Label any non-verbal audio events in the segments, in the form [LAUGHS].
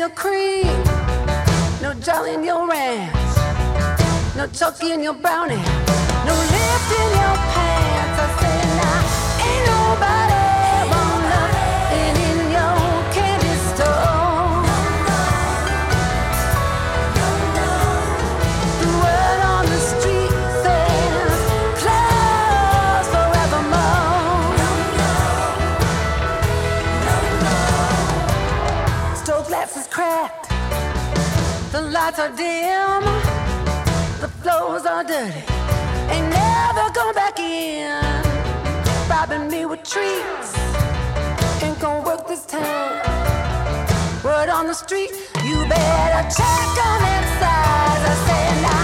your cream. No jelly in your ranch. No chucky in your brownie. No lift in your lights are dim. The floors are dirty. Ain't never going back in. Robbing me with treats. Ain't gonna work this time. Word on the street, you better check on size. I say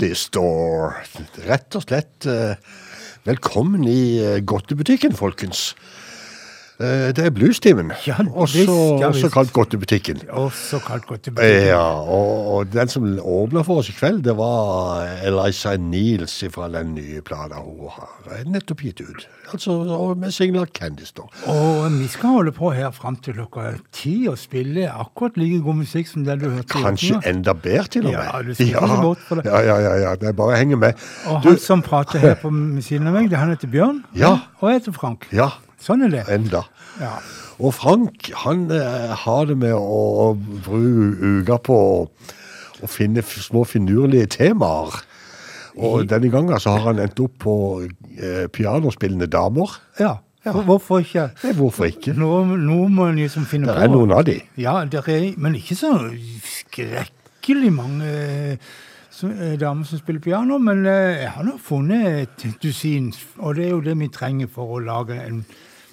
Candy Store. Rett og slett eh, velkommen i eh, godtebutikken, folkens. Eh, det er Bluestimen, Ja, også, ja, kalt godtebutikken. Også kalt godt til butikken. Ja, og, og den som åpna for oss i kveld, det var Eliza Niels fra den nye plata hun har nettopp gitt ut. Altså med singler Candice, da. Og vi skal holde på her fram til klokka ti og spille akkurat like god musikk som den du hørte. Kanskje enda bedre, til og med. Ja, du skal ikke bort for det. Ja, ja, ja, ja. Det er bare å henge med. Og Du, han som prater her på siden av meg, det han heter Bjørn. Ja. Og jeg heter Frank. ja, Sånn er det. enda. Ja. Og Frank, han eh, har det med å bruke uka på å, finne små finurlige temaer. Og denne gangen så har han endt opp på eh, pianospillende damer. ja. Ja. hvorfor ikke? Nei, hvorfor ikke? Nå, nå må en liksom finne Det på. er noen av de. Ja, det er, men ikke så skrekkelig mange eh, som, eh, damer som spiller piano. Men eh, jeg har nå funnet et dusin, og det er jo det vi trenger for å lage en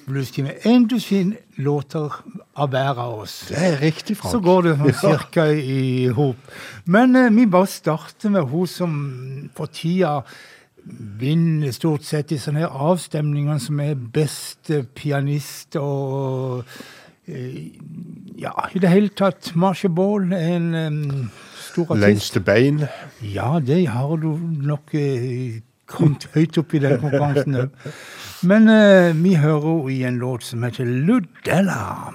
bluestime. En dusin låter av hver av oss. Det er riktig, Frank. Så går det sånn [LAUGHS] cirka i hop. Men eh, vi bare starter med hun som for tida vinner stort sett i sånne her avstemninger som er best pianist og eh, Ja, i det hele tatt. Marsha Ball er en um, stor artist. Lengste bein. Ja, det har du nok eh, kommet høyt opp i den konkurransen òg. Men eh, vi hører henne i en låt som heter Ludella.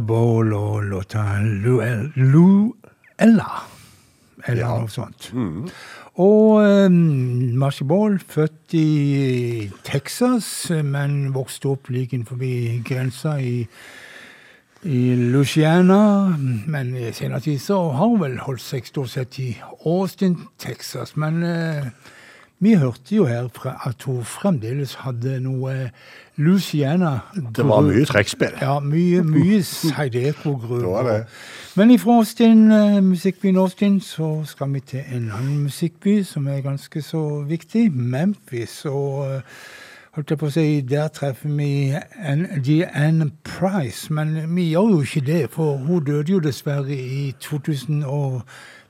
Ball og låta Luella. Eller Ja. noe sånt. Og um, Marsha Ball, født i Texas, men vokste opp like innenfor grensa i i Louisiana, men i senere tid så har hun vel holdt seg stort sett i Austin, Texas. Men eh, vi hørte jo her fra at hun fremdeles hadde noe Luciana Det var mye trekkspill. Ja, mye, mye Seideco-gruve. [LAUGHS] Men ifra Austin, eh, musikkbyen Austin, så skal vi til en annen musikkby som er ganske så viktig, Memphis. Og eh, holdt jeg på å si, der treffer vi Anne Price. Men vi gjør jo ikke det, for hun døde jo dessverre i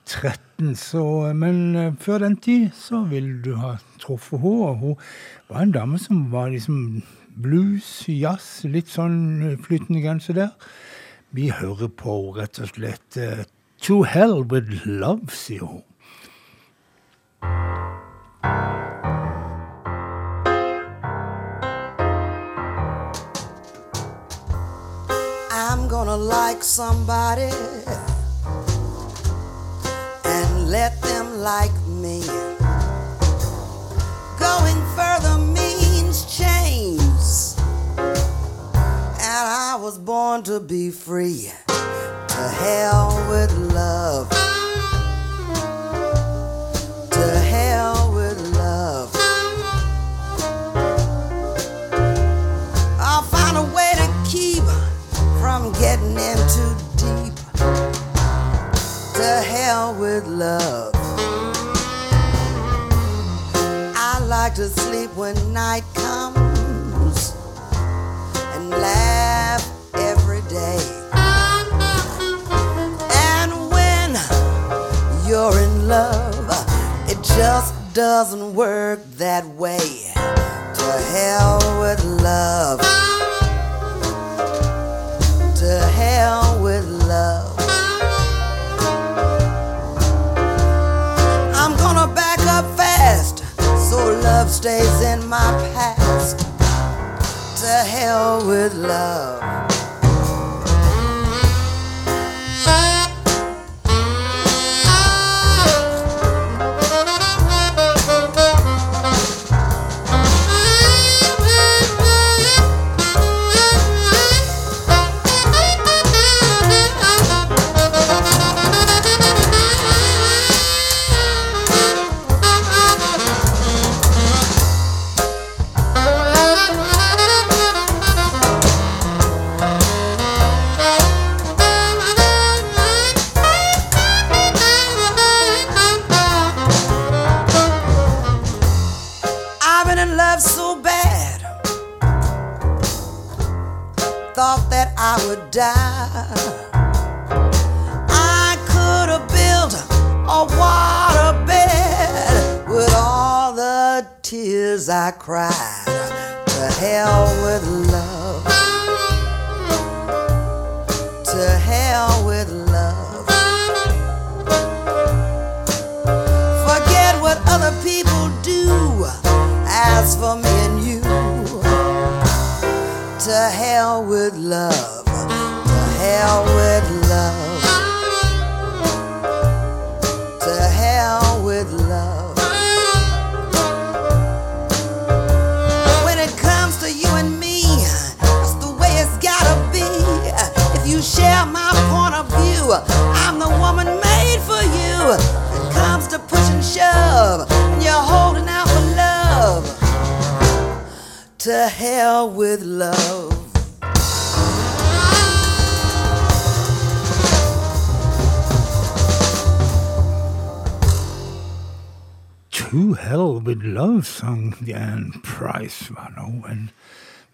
2013. Så, men eh, før den tid så vil du ha truffet henne. Hun var en dame som var liksom blues, jazz, litt sånn flytende grense der. Vi hører på rett og slett eh, To Hell With Love, sier hun. I'm gonna like somebody let them like me. Going further means chains, and I was born to be free. To hell with love. To hell with love. I'll find a way to keep from getting in too deep. To hell with love. I like to sleep when night comes and laugh every day. And when you're in love, it just doesn't work that way. To hell with love. Love stays in my past. To hell with love. cry. To hell with love. To Hell With Love, sang Diane Price, var noe en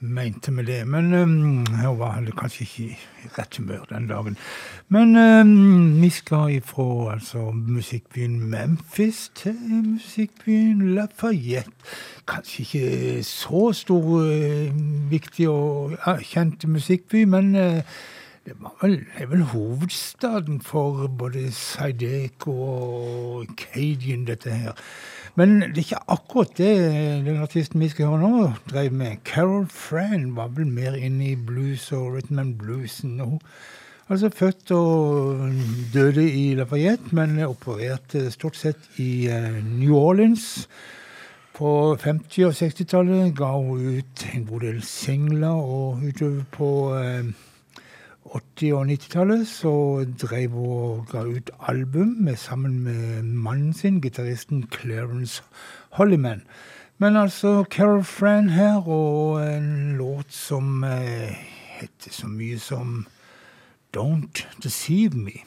mente med det. Men um, hun var kanskje ikke i rett humør den dagen. Men um, vi skal ifra altså, musikkbyen Memphis til musikkbyen Lafayette. Kanskje ikke så stor, eh, viktig og kjent musikkby, men uh, det vel, er vel hovedstaden for både Sideco og Cadian, dette her. Men det er ikke akkurat det den artisten vi skal høre nå, drev med. Carol Fran var vel mer inne i blues og rhythm and bluesen. og hun Altså født og døde i Lafayette, men opererte stort sett i eh, New Orleans. På 50- og 60-tallet ga hun ut en god del singler, og utover på eh, 80- og 90-tallet så drev hun og ga ut album med, sammen med mannen sin, gitaristen Clarence Hollyman. Men altså Carol Fran her, og en låt som eh, heter så mye som Don't Deceive Me.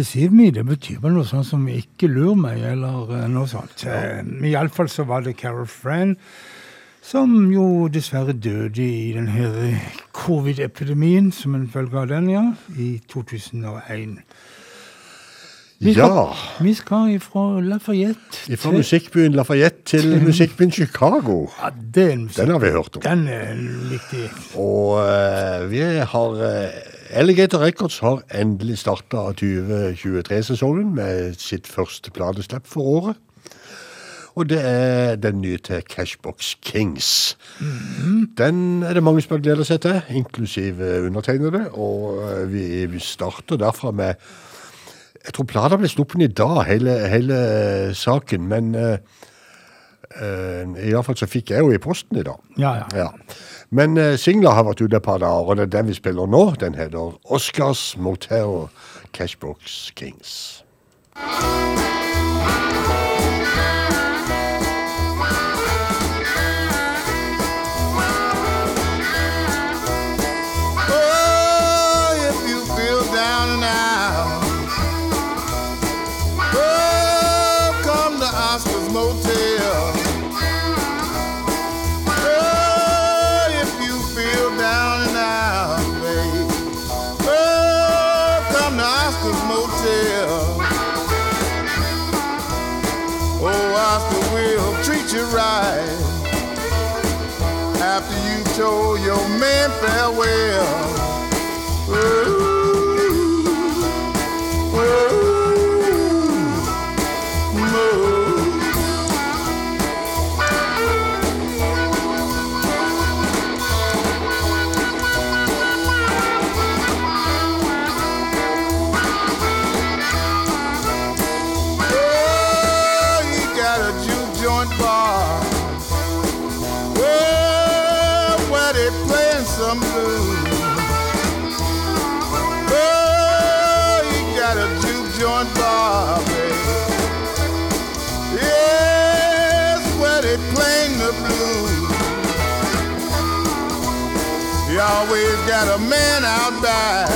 Deceive det betyr vel noe sånt som ikke lur meg, eller eh, noe sånt. Ja. Iallfall så var det Carol Fran, som jo dessverre døde i den her covid-epidemien som en følge av den, ja, i 2001. Vi skal, Ja. vi skal ifra Lafayette Fra musikkbyen Lafayette til musikkbyen Chicago. Ja, det en musikk. Den har vi hørt om. Den er viktig. Og uh, vi har eh, Alligator Records har endelig starta 2023-sesongen med sitt første plateslipp for året. Og det er den nye til Cashbox Kings. Den er det mange som har gleda seg til, inklusiv eh, undertegnede. Og eh, vi, vi starter derfra med Jeg tror plata ble sluppet i dag, hele, hele eh, saken. Men uh, iallfall så fikk jeg jo i posten i dag. Ja, ja. Ja. Men uh, singler har vært ute et par dager, og det er den vi spiller nå. Den heter Oscars Motel Cashbox Kings. Treat you right after you told your man farewell. Got a man out back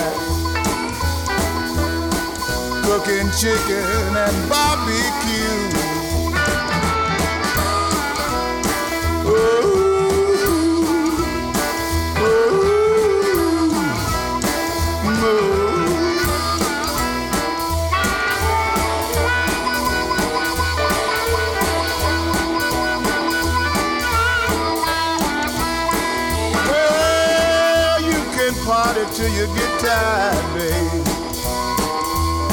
cooking chicken and barbecue. Well, party till you get tired, babe.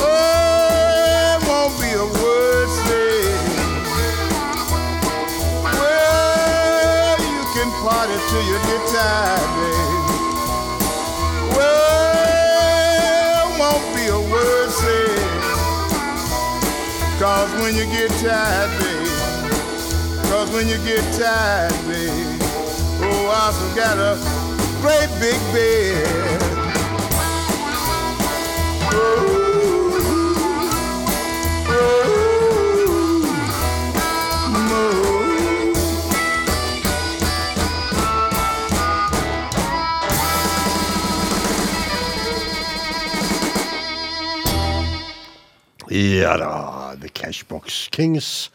Oh, it won't be a word said. Well, you can party till you get tired, babe. Well, won't be a word said. Cause when you get tired, babe. Cause when you get tired, babe. Oh, I also got a great big bed. Ja da, The Cashbox Kings.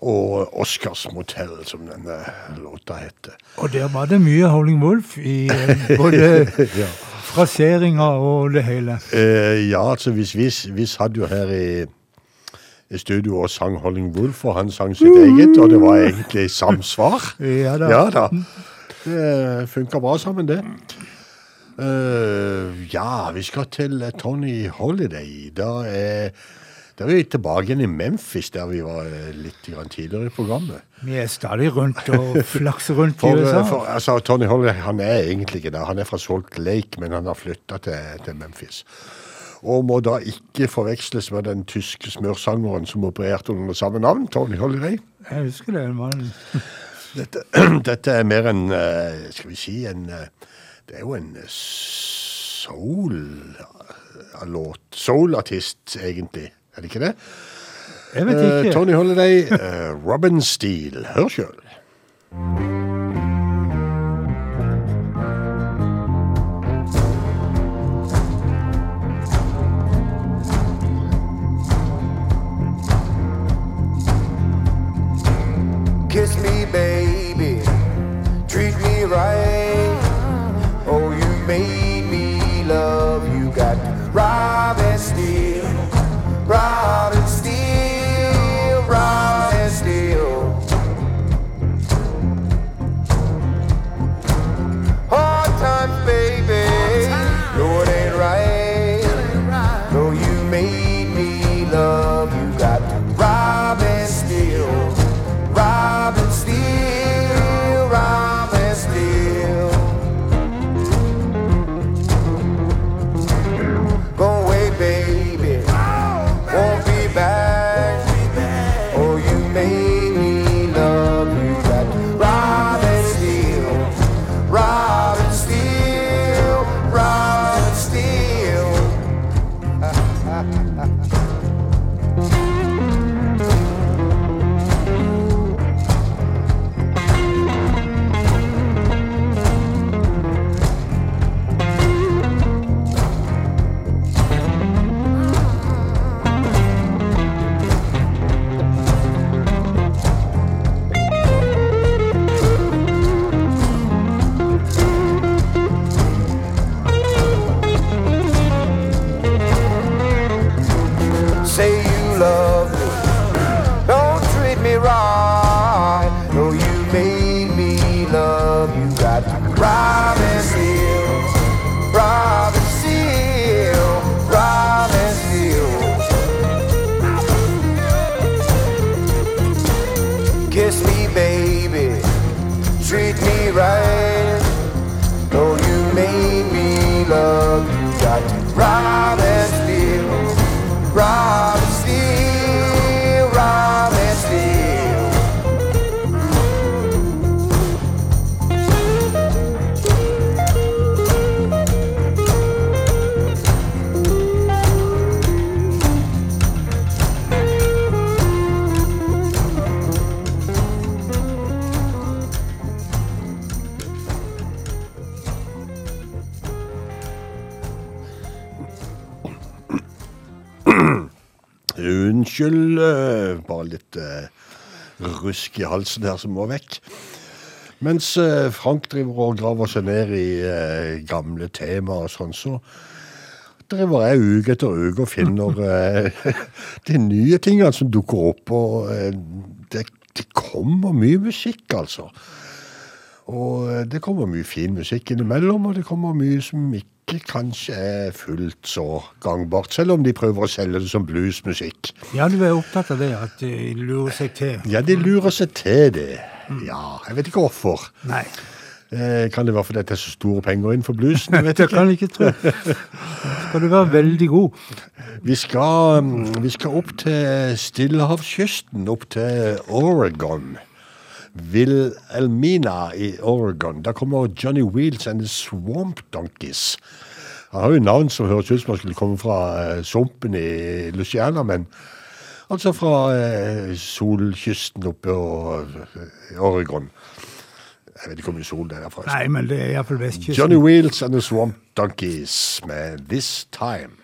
Og Oscars Motel, som denne låta heter. Og der var det mye Howling Wolf i eh, både [LAUGHS] Ja. fraseringer og det hele. Eh, ja, altså hvis vi, satt jo her i, i studio og sang Holling Wolf, og han sang sitt eget, og det var egentlig samsvar. [LAUGHS] Ja da. Ja da. Det funka bra sammen, det. Uh, ja, vi skal til Tony Holiday. Da er, da er vi tilbake igjen i Memphis, der vi var eh, litt tidligere i programmet. Vi er stadig rundt og [LAUGHS] flakser rundt i USA. for altså, Tony Holly han er egentlig ikke der. Han er fra Salt Lake, men han har flytta til, til Memphis. Og må da ikke forveksles med den tyske smørsangeren som opererte under samme navn, Tony Holiday. Jeg husker det. Man, [CLEARS THROAT] Dette, [CLEARS THROAT] dette er mer en eh, Skal vi si en eh, Det er jo en eh, soul-låt. Soul-artist, egentlig. Er det ikke det? Er Jeg vet øh, ikke. Uh, Tony Holiday, uh, Robin Steele. Hør sjøl. Kiss me, baby. Rusk i halsen her som må vekk. Mens eh, Frank driver og graver seg ned i eh, gamle temaer og sånn, så driver jeg uke etter uke og finner [LAUGHS] eh, [LAUGHS] de nye tingene som dukker opp. Og eh, det, det kommer mye musikk, altså. Og eh, det kommer mye fin musikk innimellom, og det kommer mye som ikke kanskje er fullt så gangbart, selv om de prøver å selge det som bluesmusikk. Ja, du er opptatt av det, at de lurer seg til. Ja, de lurer seg til det. Ja, jeg vet ikke hvorfor. Nei, Eh, kan det være fordi det er så store penger innenfor bluesen? Jeg [LAUGHS] vet ikke. kan ikke tro. Skal du være veldig god. Vi skal, mm, vi skal opp til Stillehavskysten, opp til Oregon. Wilhelmina i Oregon. Der kommer Johnny Wheels and the Swamp Donkeys. Han har jo navn som høres ut som han skulle komme fra eh, sumpen i Luciana, men altså fra eh, solkysten oppe i eh, Oregon. Jeg vet ikke hvor mye sol det er derfra. Nei, men det er iallfall vestkysten. Johnny Wheels and the Swamp Donkeys med This Time.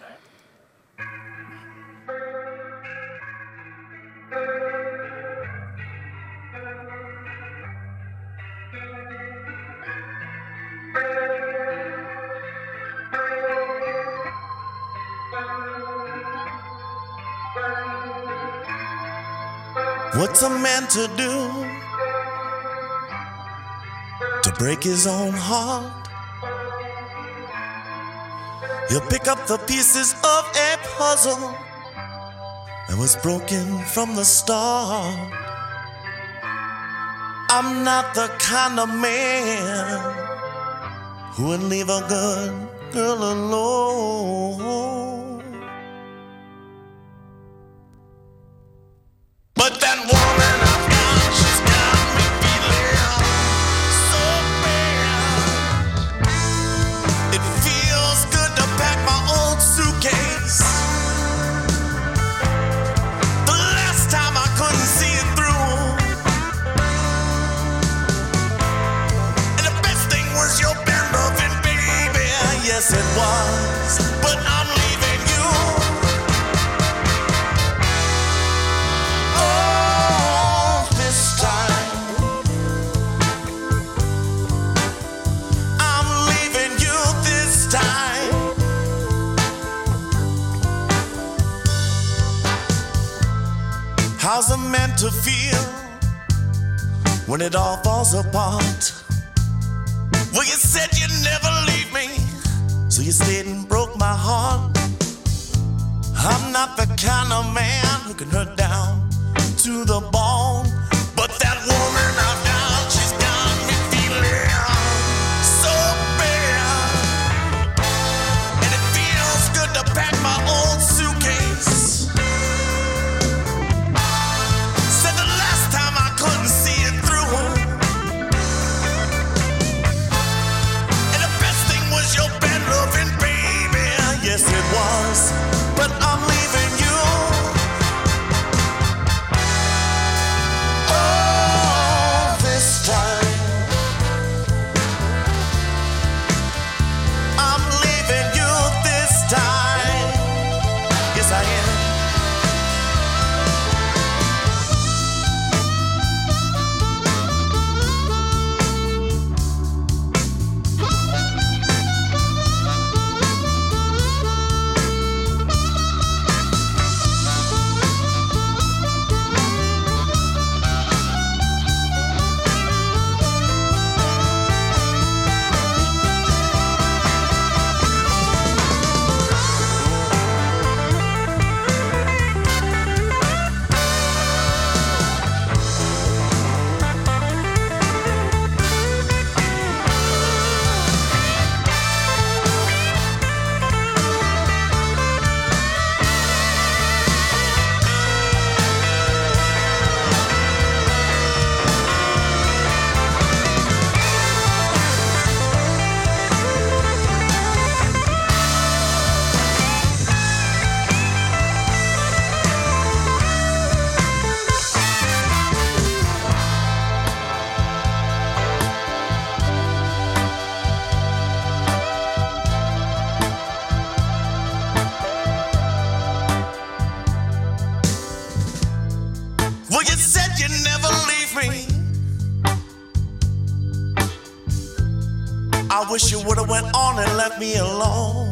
What's a man to do to break his own heart? He'll pick up the pieces of a puzzle that was broken from the start. I'm not the kind of man who would leave a good girl alone. But that woman Man to feel when it all falls apart? Well, you said you'd never leave me, so you stayed and broke my heart. I'm not the kind of man who can hurt down to the bone, on and left me alone.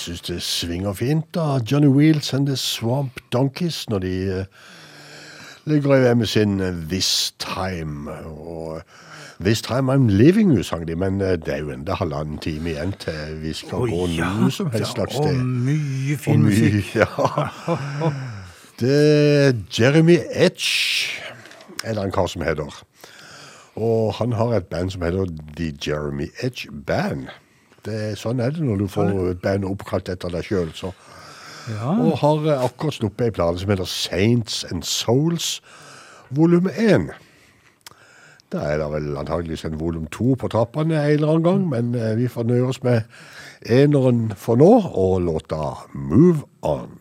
Syns det svinger fint da. Johnny Wheels and The Swamp Donkeys når de eh, ligger i med sin eh, This Time. Og This Time I'm Leaving You, sang de, men eh, det er jo enda halvannen time igjen til vi skal gå noe som helst slags og sted. mye Og fin mye, musikk. ja. Det er Jeremy Edge, eller en kar som heter. Og han har et band som heter The Jeremy Edge Band. Det, sånn er det når du får et band oppkalt etter deg sjøl. Ja. Og har eh, akkurat sluppet ei plate som heter Saints and Souls volum 1. Da er det vel antageligvis en volum 2 på trappene en eller annen gang, men eh, vi får nøye oss med eneren for nå, og låta Move On.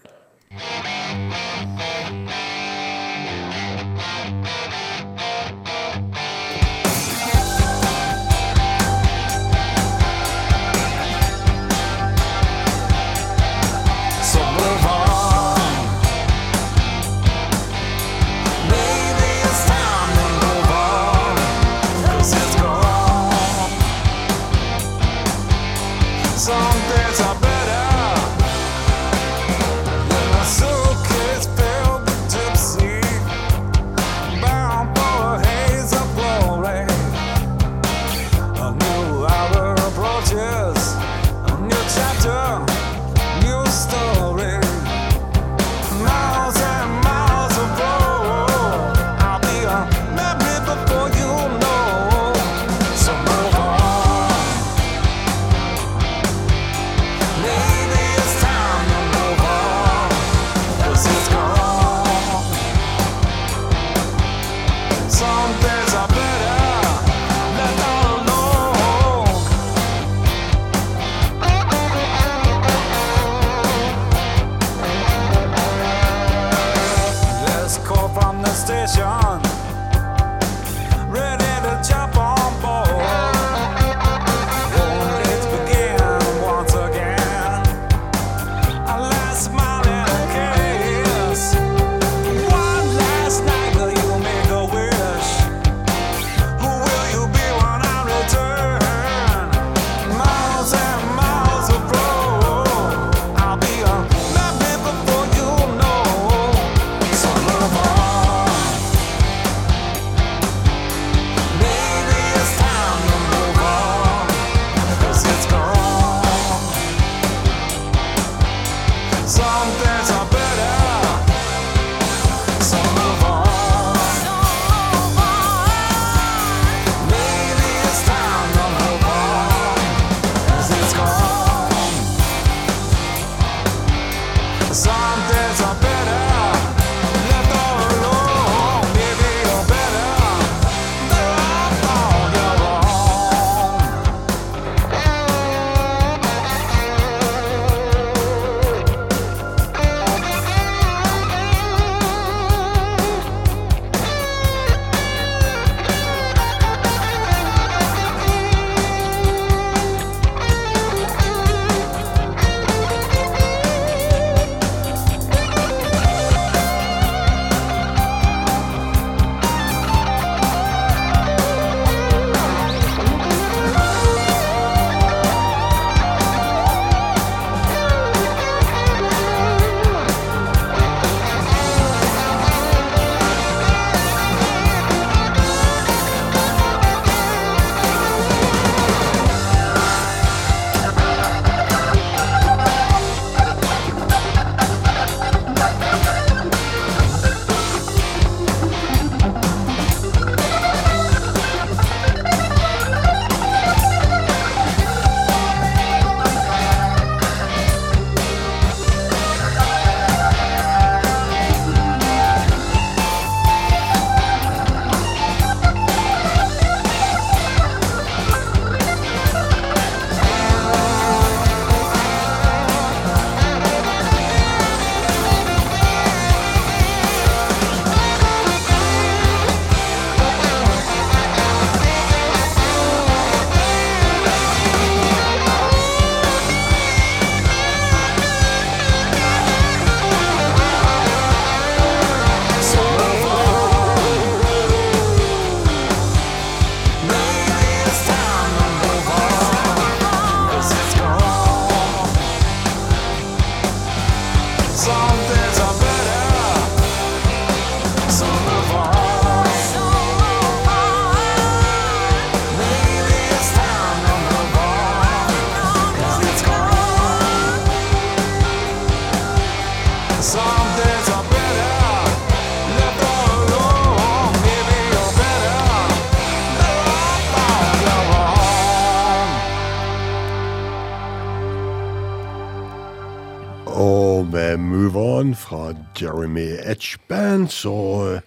Jeremy Band så eh,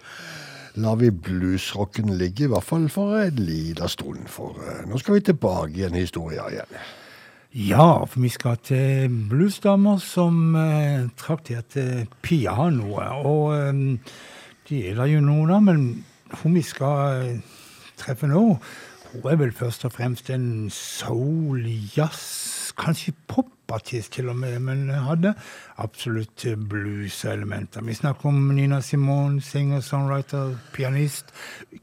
lar vi bluesrocken ligge, i hvert fall for en liten stund. For eh, nå skal vi tilbake i en historie igjen. Ja, for vi skal til bluesdamer som eh, trakterte pianoet. Og eh, de er det jo noen av, men hun vi skal eh, treffe nå, hun er vel først og fremst en soul, jazz, kanskje popartist til og med, men hadde absolutt blueselementer. Vi snakker om Nina Simone, singer, songwriter, pianist.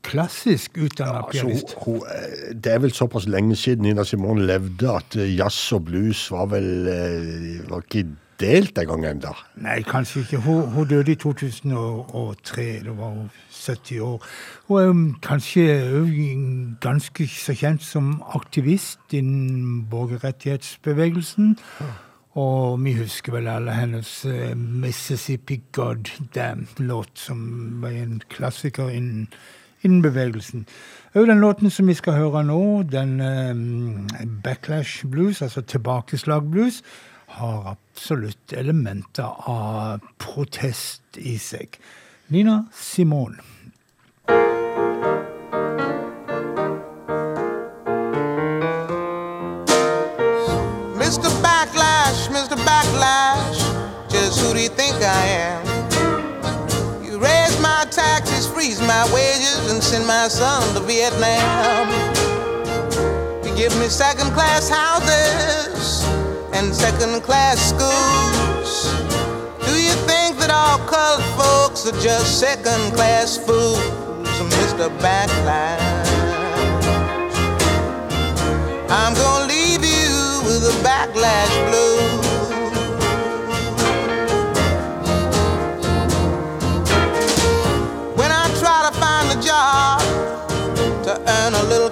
Klassisk utdanna Altså, pianist. hun, hun, eh, det er vel såpass lenge siden Nina Simone levde at eh, jazz og blues var vel eh, var ikke delt en gang ennå. Nei, kanskje ikke. Hun, hun døde i 2003. Da var hun 70 år. Hun er jo kanskje ganske så kjent som aktivist innen borgerrettighetsbevegelsen. Og vi husker vel alle hennes uh, Mississippi Goddamn-låt, som var en klassiker innen, innen bevegelsen. Og den låten som vi skal høre nå, den eh, Backlash Blues, altså tilbakeslag blues, har absolutt elementer av protest i seg. Nina Simone. My wages, and send my son to Vietnam. You give me second class houses and second class schools. Do you think that all colored folks are just second class fools, Mr. Backlash? I'm gonna leave you with a backlash blue. Earn a little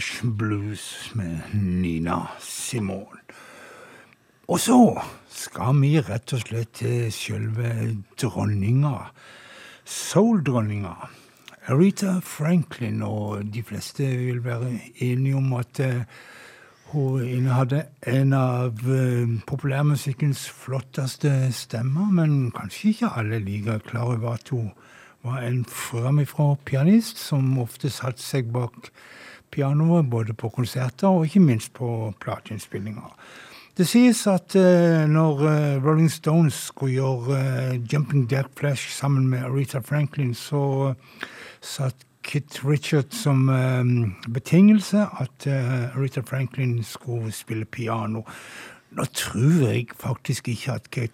Backlash Blues med Nina Simone. Og så skal vi rett og slett til selve dronninga. Soul-dronninga. Aretha Franklin, og de fleste vil være enige om at eh, hun innehadde en av eh, populærmusikkens flotteste stemmer, men kanskje ikke alle like klar over at hun var en framifrå pianist som ofte satte seg bak pianoet, både på konserter og ikke minst på plateinnspillinger. Det sies at uh, når uh, Rolling Stones skulle gjøre uh, Jumping Dead Flash' sammen med Aretha Franklin, så satt Kit Richard som betingelse at Aretha Franklin skulle spille piano. Nå tror jeg faktisk ikke at Kit,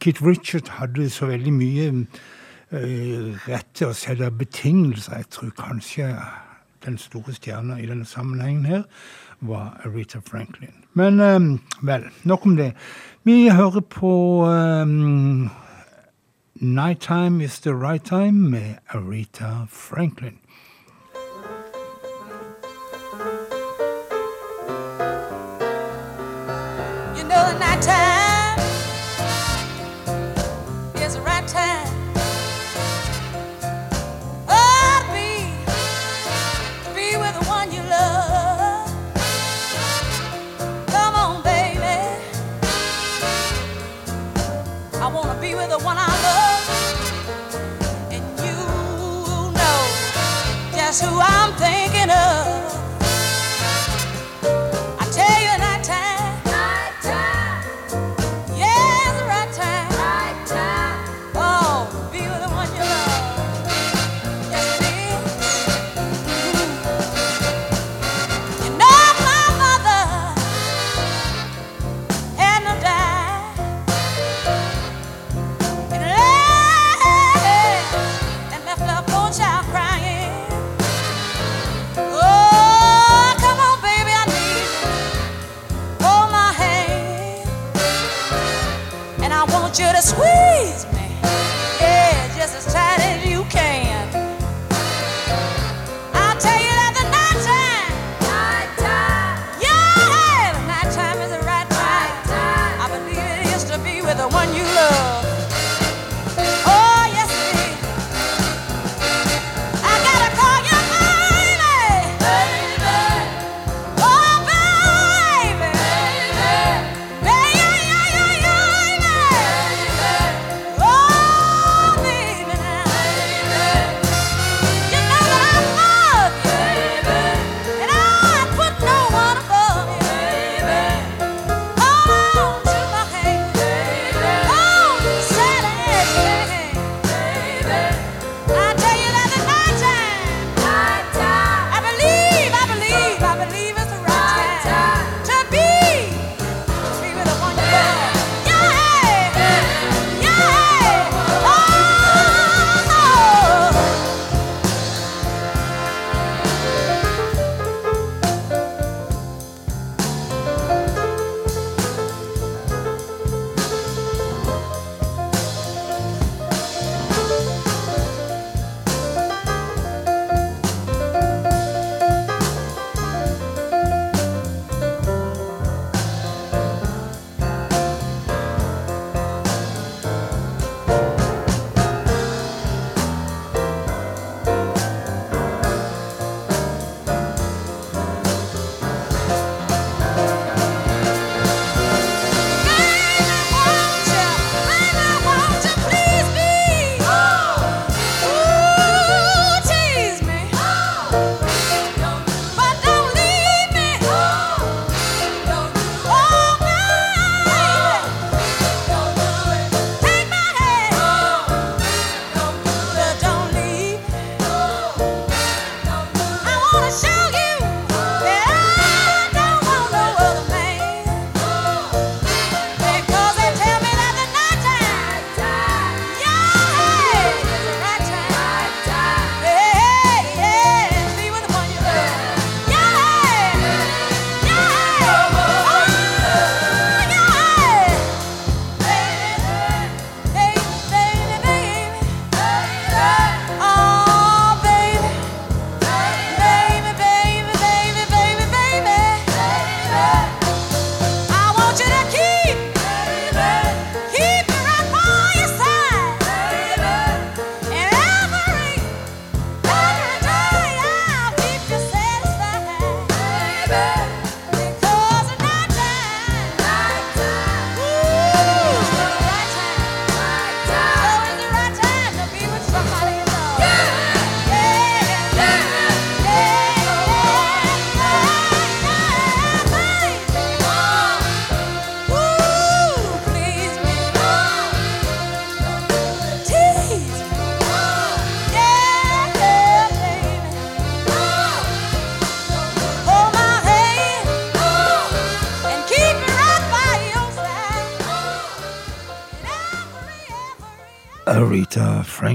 Kit Richard hadde så veldig mye rett til å sette betingelser. Jeg tror kanskje den store stjerna i denne sammenhengen her var Aretha Franklin. Men um, vel, nok om det. Vi hører på ehm, um, Nighttime Is The Right Time med Aretha Franklin. You know the nighttime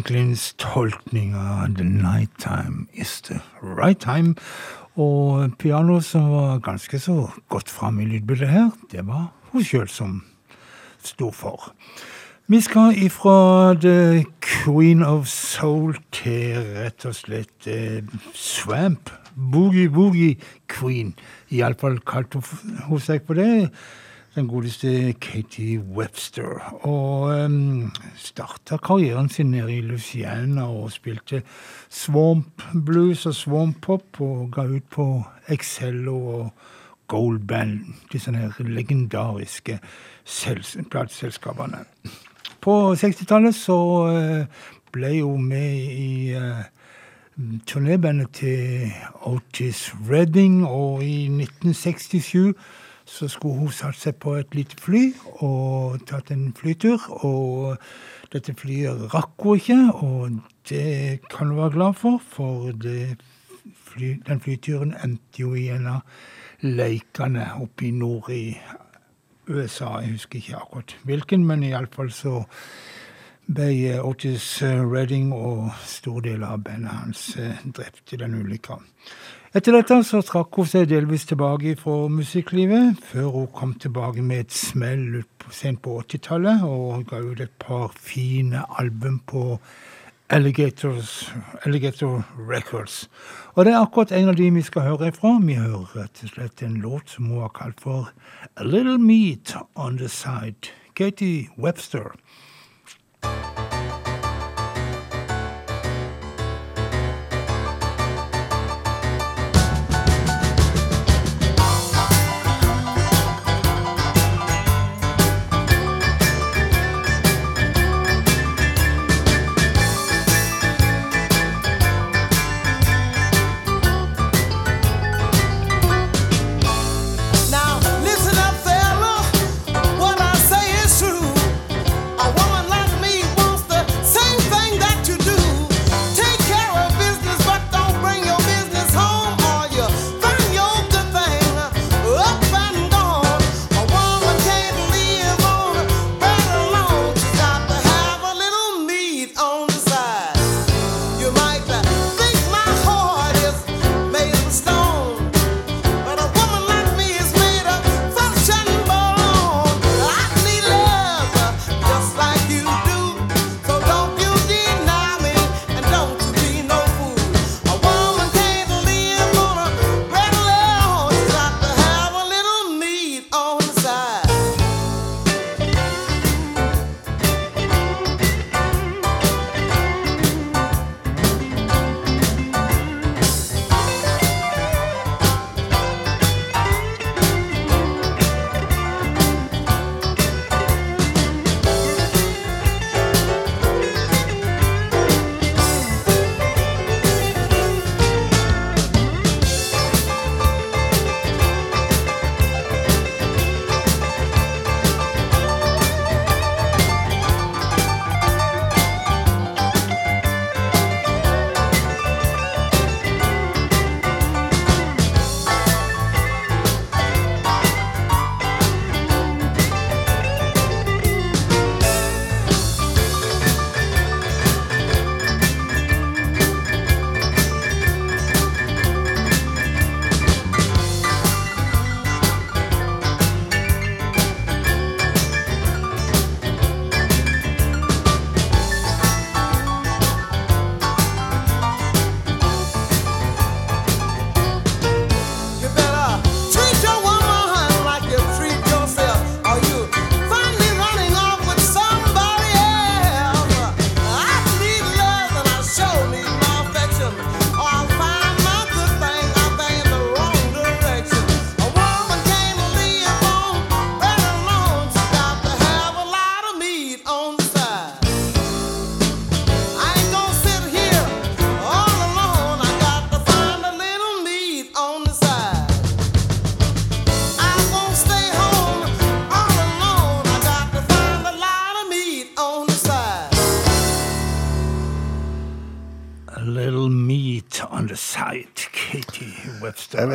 Franklins tolkning av The Night Time Is The Right Time. Og pianoet som var ganske så godt framme i lydbildet her, det var hun sjøl som sto for. Vi skal ifra The Queen of Soul til rett og slett eh, Swamp. Boogie Boogie Queen. Iallfall kalte hun seg på det. Den godeste Katie Webster. Og um, starta karrieren sin nede i Louisiana og spilte swamp blues og swamp pop og ga ut på Excello og Gold Band, disse her legendariske sels- plateselskapene. På 60-tallet så uh, ble hun med i uh, turnébandet til Otis Redding, og i 1967 så skulle hun satt seg på et lite fly og tatt en flytur. Og dette flyet rakk hun ikke, og det kan hun være glad for, for fly, den flyturen endte jo i en av leikene oppe i nord i USA. Jeg husker ikke akkurat hvilken, men iallfall så ble Otis Redding og stor del av bandet hans eh, drept i den ulykka. Etter dette så trakk hun seg delvis tilbake fra musikklivet, før hun kom tilbake med et smell sent på 80-tallet og ga ut et par fine album på Alligators, Alligator Records. Og det er akkurat en av de vi skal høre ifra. Vi hører rett og slett en låt som hun har kalt for A Little Meat On The Side. Katie Webster.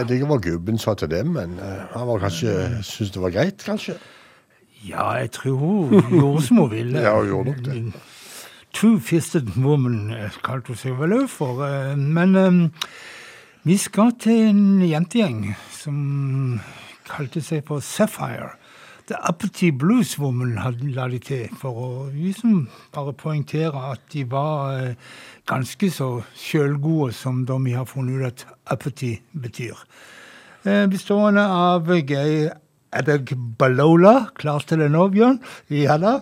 Vet ikke hva gubben sa til det, men eh, han var kanskje syntes det var greit, kanskje. Ja, jeg tror hun gjorde som hun ville. Ja, hun gjorde nok det. Two-fisted woman eh, kalte hun seg vel òg for. eh, Men um, vi skal til en jentegjeng som kalte seg for Sapphire. The Uppity Blues Woman la de til, for å liksom bare poengtere at de var ganske så sjølgode som da vi har funnet ut at uppity betyr. Eh, bestående av Gay Adegbalola, klart til det nå, Bjørn? Ja da.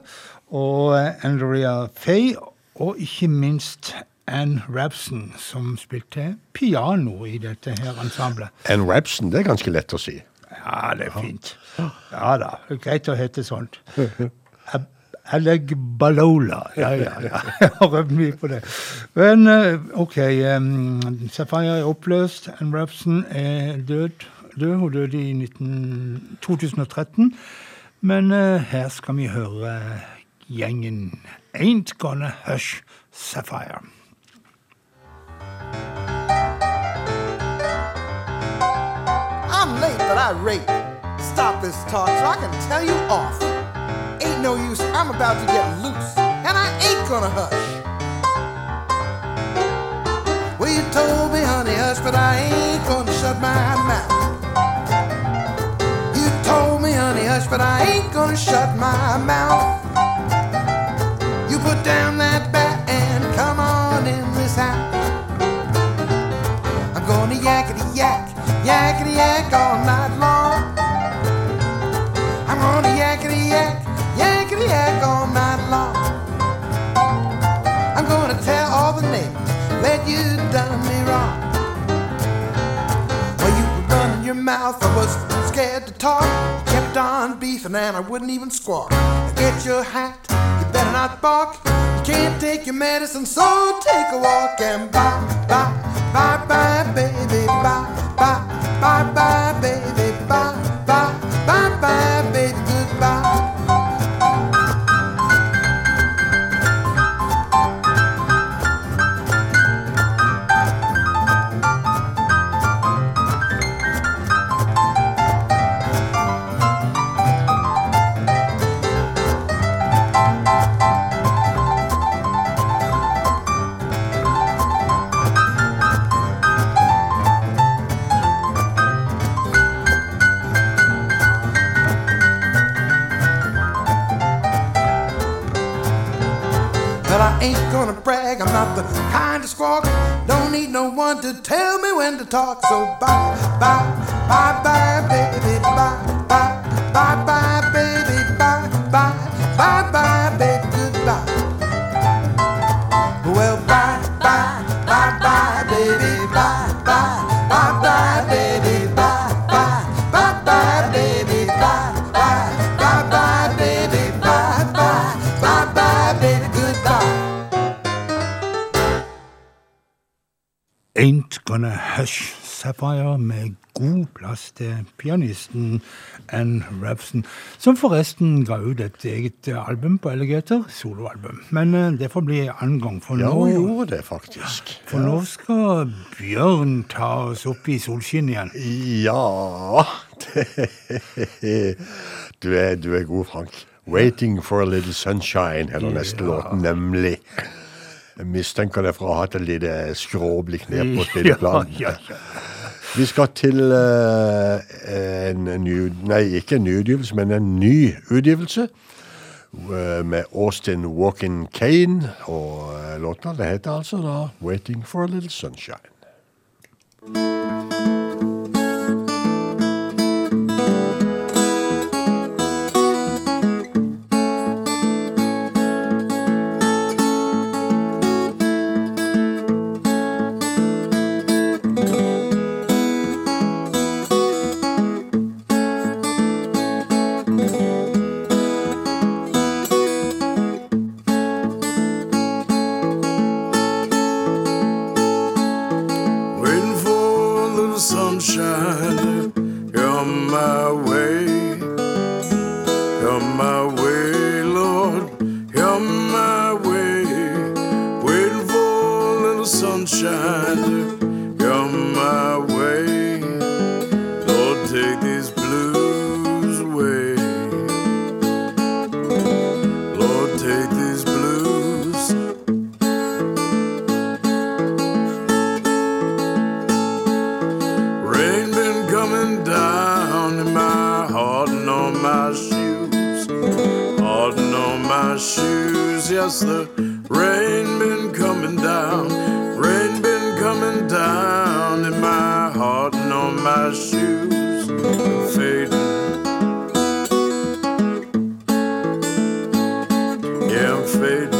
Og eh, Andrea Faye, og ikke minst Ann Rabson, som spilte piano i dette her ensemblet. Ann Rabson, det er ganske lett å si. Ja, det er fint. Ja da, greit å hete sånt. [LAUGHS] Ab- Balola. Ja, ja, ja. [LAUGHS] Jeg har øvd mye på det. Men eh, OK. Um, Sapphire er oppløst. Ann Rapson er død. død. Hun døde i 19, 2013. Men uh, her skal vi høre gjengen Ain't Gonna Hush Sapphire. I'm late, but I rate. Stop this talk so I can tell you off. No use, I'm about to get loose, and I ain't gonna hush. Well, you told me, honey, hush, but I ain't gonna shut my mouth. You told me, honey, hush, but I ain't gonna shut my mouth. You put down that bat and come on in this house. I'm gonna yakety yak, yakety yak all night long. I wouldn't even squawk. Get your hat, you better not bark. You can't take your medicine, so take a walk and bye, bye, bye, bye, baby, bye, bye, bye, bye, baby, not the kind of squawk. Don't need no one to tell me when to talk. So bye, bye, bye, bye, baby, bye, Sapphire med god plass til pianisten Ann Rapson, som forresten ga ut et eget album på Alligator, soloalbum. Men eh, det får bli en annen gang, for Ja, nå, gjorde det faktisk. for nå skal Bjørn ta oss opp i solskinnet igjen. Ja du, er, du er god, Frank. 'Waiting for a Little Sunshine' heter neste låt, nemlig. Jeg mistenker det for å ha hatt et lite skråblikk ned på [LAUGHS] spilleplanen. Ja, ja, ja. Vi skal til uh, en ny Nei, ikke en ny utgivelse, men en ny utgivelse. Uh, med Austin Walkin Kane. Og uh, låta det heter altså da 'Waiting for a Little Sunshine'. fade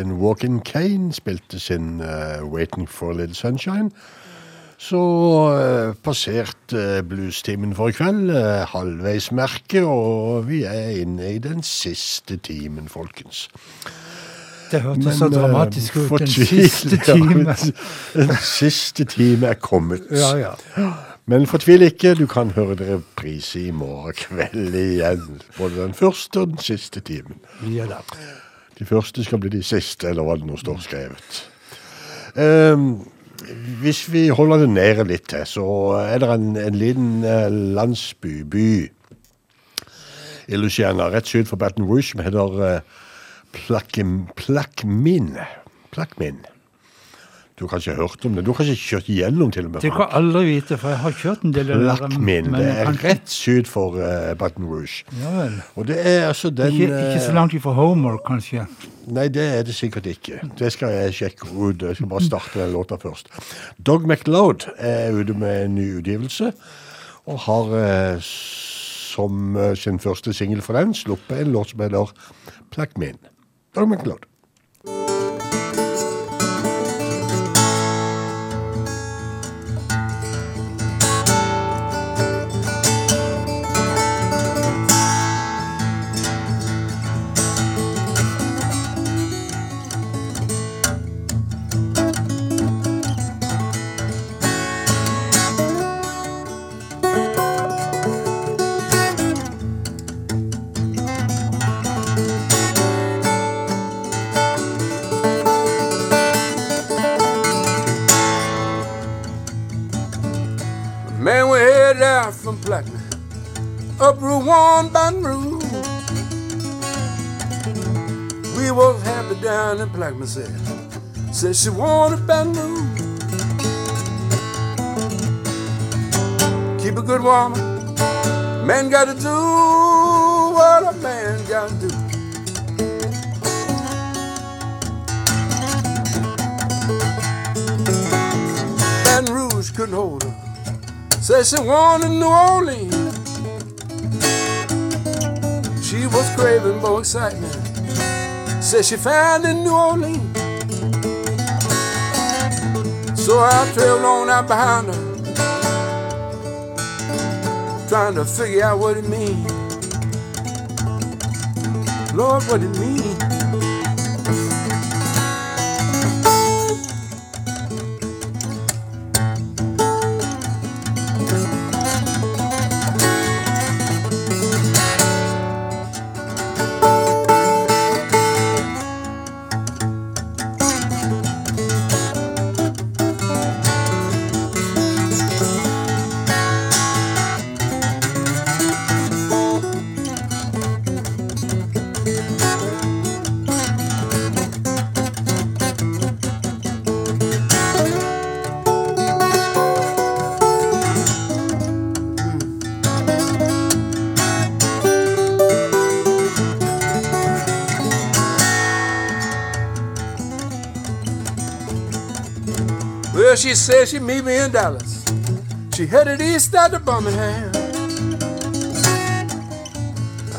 eh, Walking Walkin Kane spilte sin uh, 'Waiting for a Little Sunshine', så uh, passerte bluestimen for i kveld uh, halvveismerket, og vi er inne i den siste timen, folkens. Det hørtes så eh, dramatisk ut. Den siste [LAUGHS] time. Den siste time er kommet. Ja, ja. Men fortvil ikke, du kan høre det reprise i morgen kveld igjen. Både den første og den siste timen. Ja da. De første skal bli de siste, eller hva det nå står skrevet. Um, hvis vi holder det nede litt til, så er det en, en liten eh, landsby, by, i Luciana, rett syd for Baton Rouge, som heter uh, Plaquem- Plaquemine. Plaquemine. Du har kanskje hørt om det? Du har kanskje kjørt gjennom til og med? Det kan aldri vite, for jeg har kjørt en del av det men det er kan- rett syd for uh, Baton Rouge. Ja vel. Og det er altså den Ikke, ikke så eh, langt ifra Homer, kanskje. Nei, det er det sikkert ikke. Det skal jeg sjekke ut. Jeg skal bare starte den låta først. Dog McLeod er ute med en ny utgivelse, og har uh, som uh, sin første singel for den sluppet en låt som heter Plack Min. Dog McLeod. In Plaquemine, said, said she wanted Baton Rouge. Keep a good woman, man gotta do what a man gotta do. Baton Rouge couldn't hold her. Said she wanted New Orleans. She was craving more excitement. Said she found in New Orleans. So I trailed on out behind her, trying to figure out what it means. Lord, what it means. She said she'd meet me in Dallas. She headed east out to Birmingham.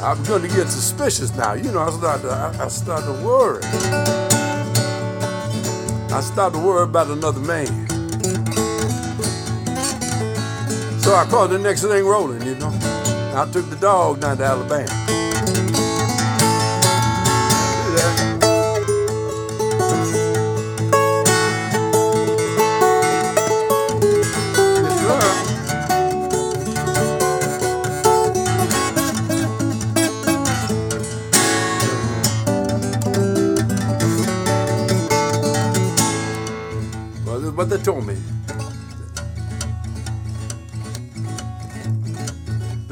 I'm going to get suspicious now. You know, I start to, I, I start to worry. I start to worry about another man. So I called the next thing rolling, you know. I took the dog down to Alabama.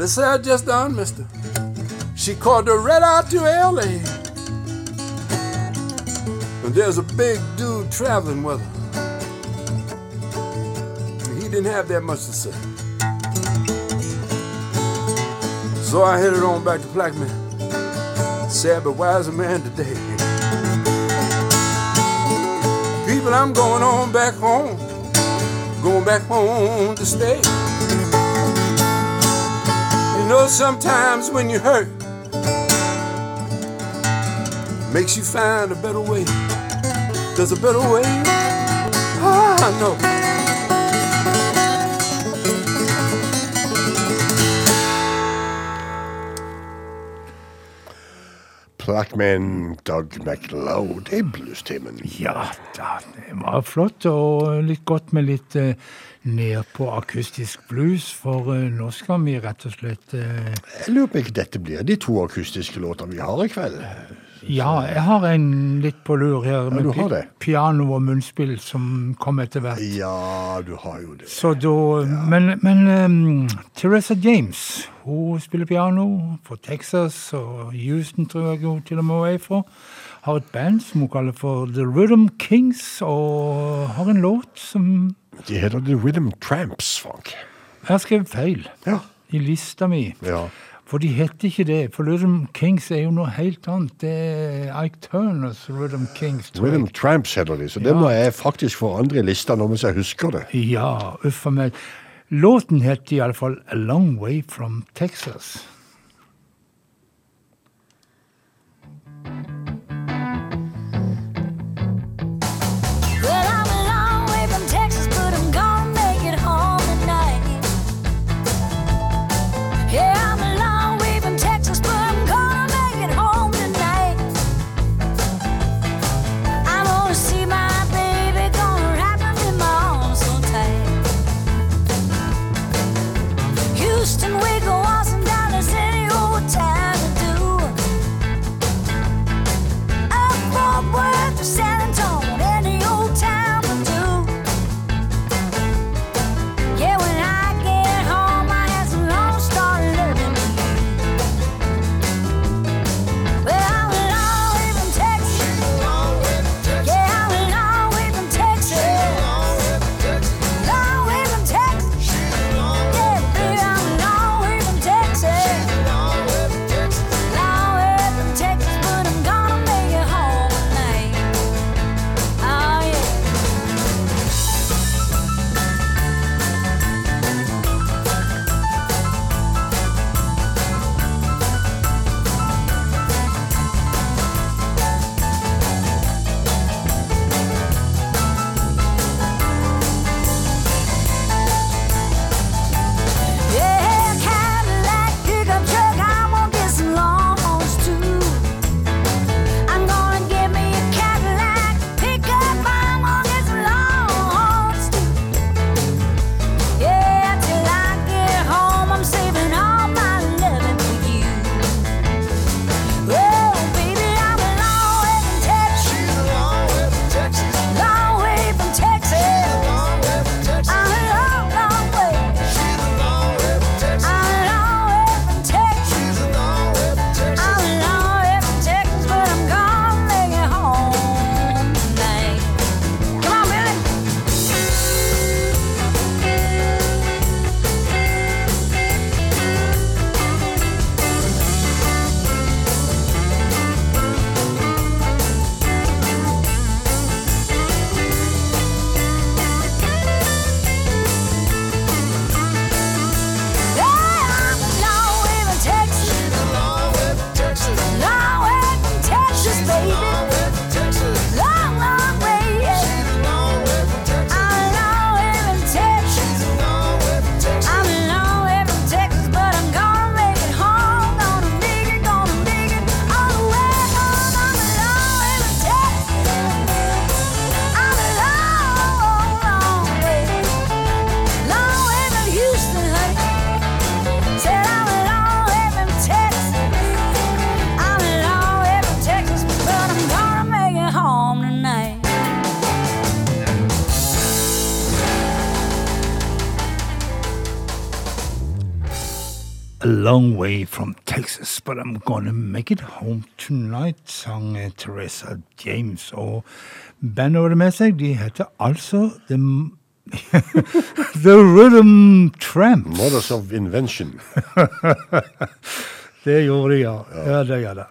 Said just done, mister. She called the red eye to LA. And there's a big dude traveling with her. He didn't have that much to say. So I headed on back to Blackman. Sad but wiser man today. People, I'm going on back home. Going back home to stay. Know, sometimes when you hurt, makes you find a better way. There's a better way. Ah, I know. Plackman Doug McLeod. i bluestimen. Ja da, det var flott, og litt godt med litt eh, nedpå akustisk blues, for eh, nå skal vi rett og slett eh, Jeg lurer på ikke dette blir de to akustiske låtene vi har i kveld. Ja, jeg har en litt på lur her, med det? piano og munnspill som kom etter hvert. Ja, du har jo det. Så da, Men, men um, Teresa James hun spiller piano for Texas og Houston, tror jeg hun til og med er fra. Har et band som hun kaller for The Rhythm Kings, og har en låt som De heter The Rhythm Tramps, Frank. Har skrevet feil Ja. i lista mi. Ja. For de heter ikke det. For Rhythm Kings er jo noe helt annet. Det er Ike Turners Rhythm Kings. tror. Rhythm Tramps heter de, så det Ja. må jeg faktisk forandre i lista nå mens jeg husker det. Ja, uff a meg. Låten heter iallfall A Long Way From Texas. Long way from Texas, but I'm gonna make it home tonight, sang eh, Teresa James. Og bandet hadde med seg, de heter altså The, [LAUGHS] The Rhythm Tramps. Mothers of Invention. [LAUGHS] Det gjorde de, ja. Ja ja da.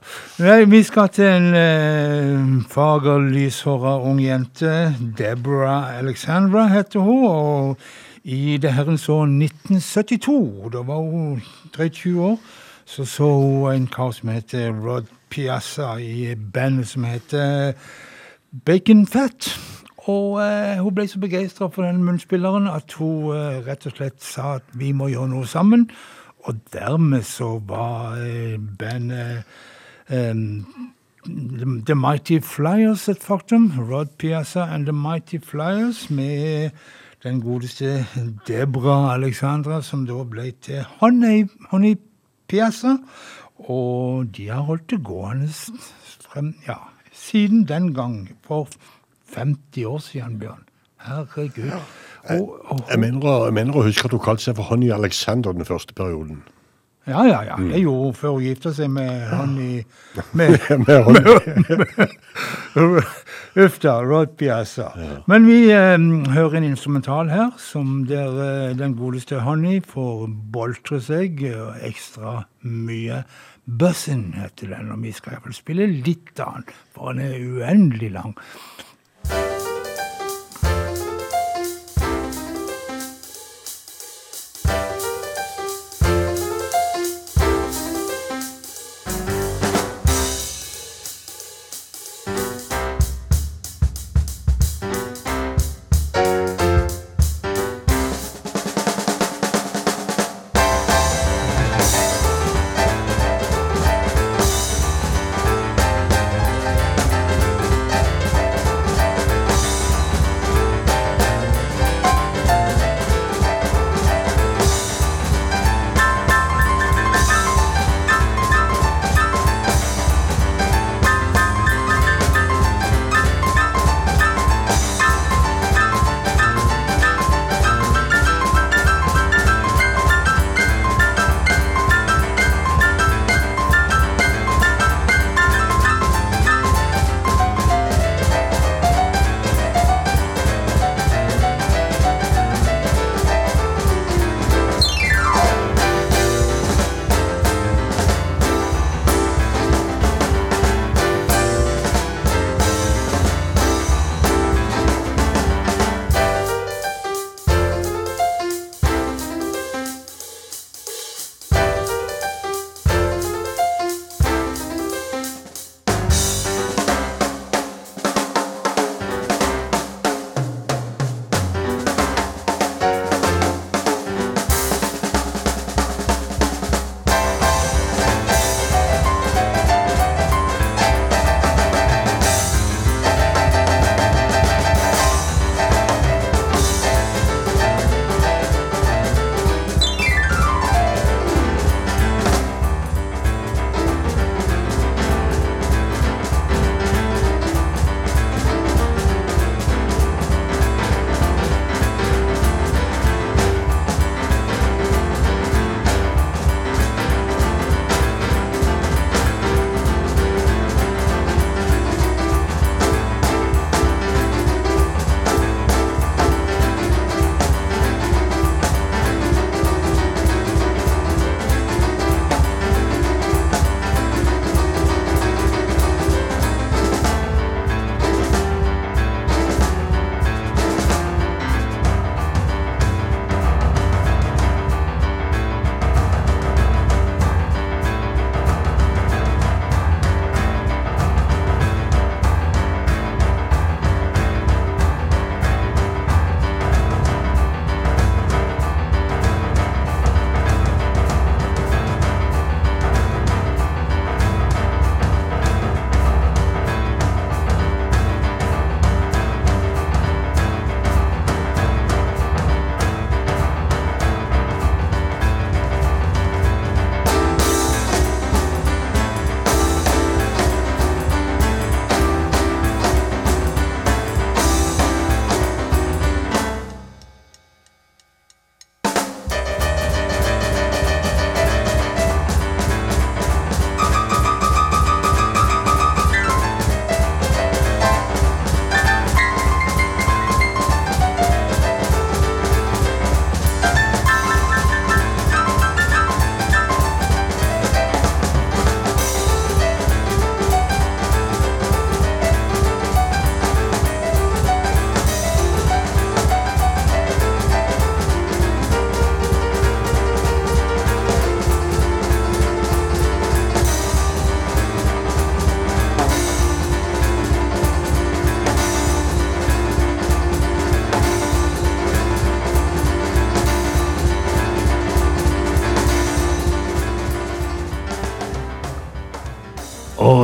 Nei, vi skal til en eh, fager, lyshåra ung jente. Deborah Alexandra heter hun. Og i det herrens år 1972, da var hun 23 år, så så hun en kar som heter Rod Piazza i bandet som heter Bacon Fat. Og eh, hun ble så begeistra for den munnspilleren at hun eh, rett og slett sa at vi må gjøre noe sammen. Og dermed så var eh, bandet eh, The Mighty Flyers et faktum. Rod Piazza and The Mighty Flyers med den godeste Debra Alexandra, som da ble til Honey, Honey Piazza. Og de har holdt det gående frem, ja, siden den gang, for 50 år siden, Bjørn. Herregud. Og, og, Jeg mener, jeg mener å huske at hun kalte seg for Honey Alexander den første perioden. ja, ja, ja. Det gjorde hun før hun gifta seg med han [LAUGHS] i med, Med Honey. [LAUGHS] Uff da, Rod Piazza. Men vi eh, hører en instrumental her, som der eh, den godeste Honey får boltre seg og ekstra mye. Bussin heter den, og vi skal iallfall spille litt av den, for den er uendelig lang. Thank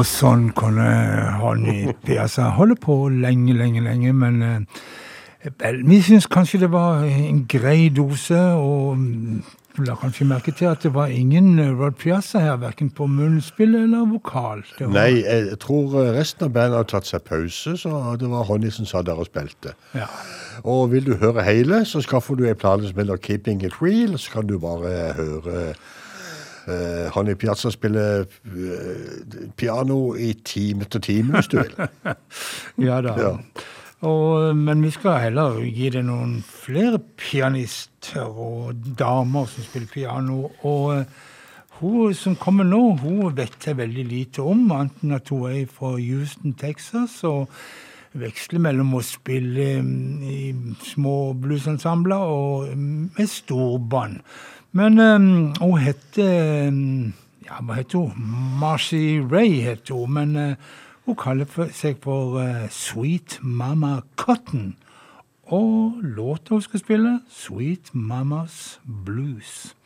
Og sånn kunne Honey Piazza holde på lenge, lenge, lenge, men eh, vel, vi syns kanskje det var en grei dose, og la kanskje merke til at det var ingen eh, Rod Piazza her, verken på munnspill eller vokal. Nei, jeg tror eh, resten av bandet har tatt seg pause, så det var Honey som satt der og spilte. Ja. Og vil du høre hele, så skaffer du en plate som heter Keeping It Real, så kan du bare høre Honey Piazza spille eh, piano i time etter time, hvis du vil. [LAUGHS] Ja da. Ja. Og, men vi skal heller gi det noen flere pianister og damer som spiller piano. Og eh, hun som kommer nå, hun vet jeg veldig lite om, annet enn at hun er fra Houston, Texas. og veksler mellom å spille mm, i små bluesensembler og mm, med storband. Men um, hun heter mm, Ja, hva heter hun? Marcy Ray heter hun. Men uh, hun kaller for, seg for uh, Sweet Mama Cotton. Og låta hun skal spille, Sweet Mamas Blues.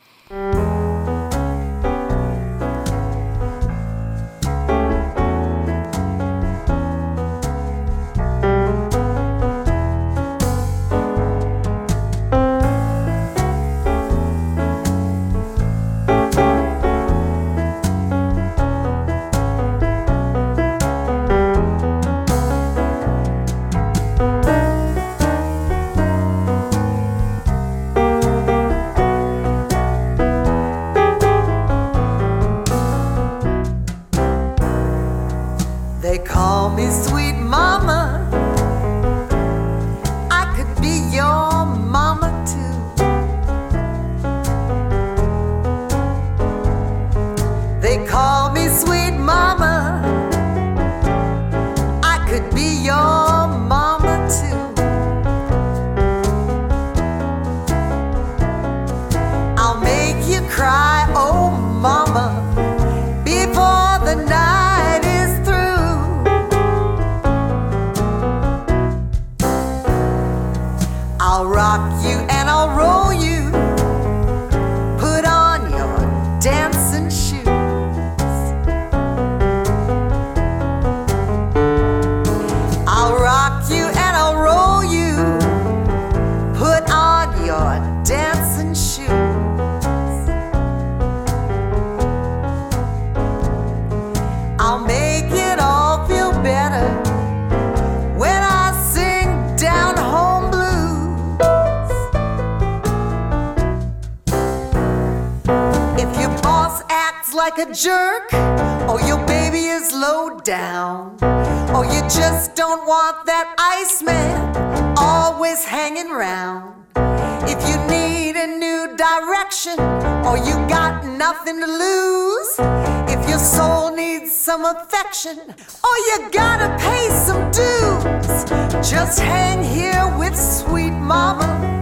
Affection, or oh, you gotta pay some dues, just hang here with sweet mama.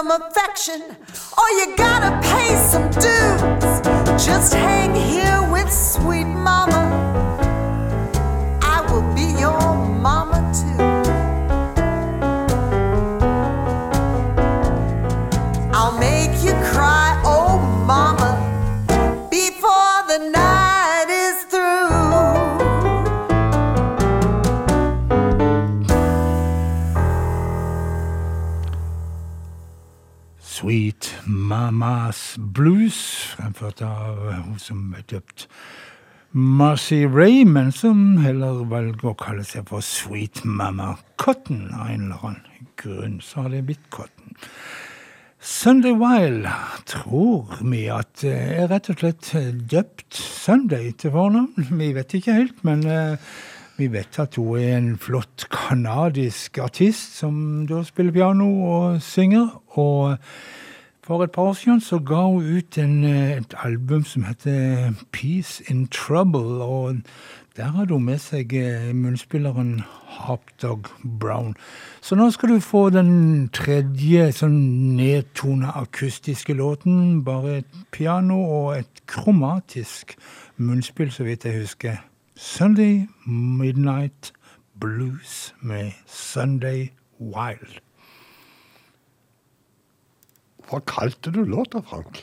Some affection, or you gotta pay some dues, just hang here with sweet mama. Blues, fremført av hun som er døpt Marcy Raymond, som heller velger å kalle seg for Sweet Mama Cotton av en eller annen grunn. Så har det blitt Cotton. Sunday Wild tror vi at er rett og slett døpt Sunday til fornavn. Vi vet ikke helt, men eh, vi vet at hun er en flott kanadisk artist som da spiller piano og synger. Og for et par år siden så ga hun ut en, eh, et album som heter Peace in Trouble. Og der hadde hun med seg eh, munnspilleren Hopdog Brown. Så nå skal du få den tredje sånn nedtona akustiske låten. Bare et piano og et kromatisk munnspill, så vidt jeg husker. Sunday Midnight Blues med Sunday Wild. Hva kalte du låta, Frank?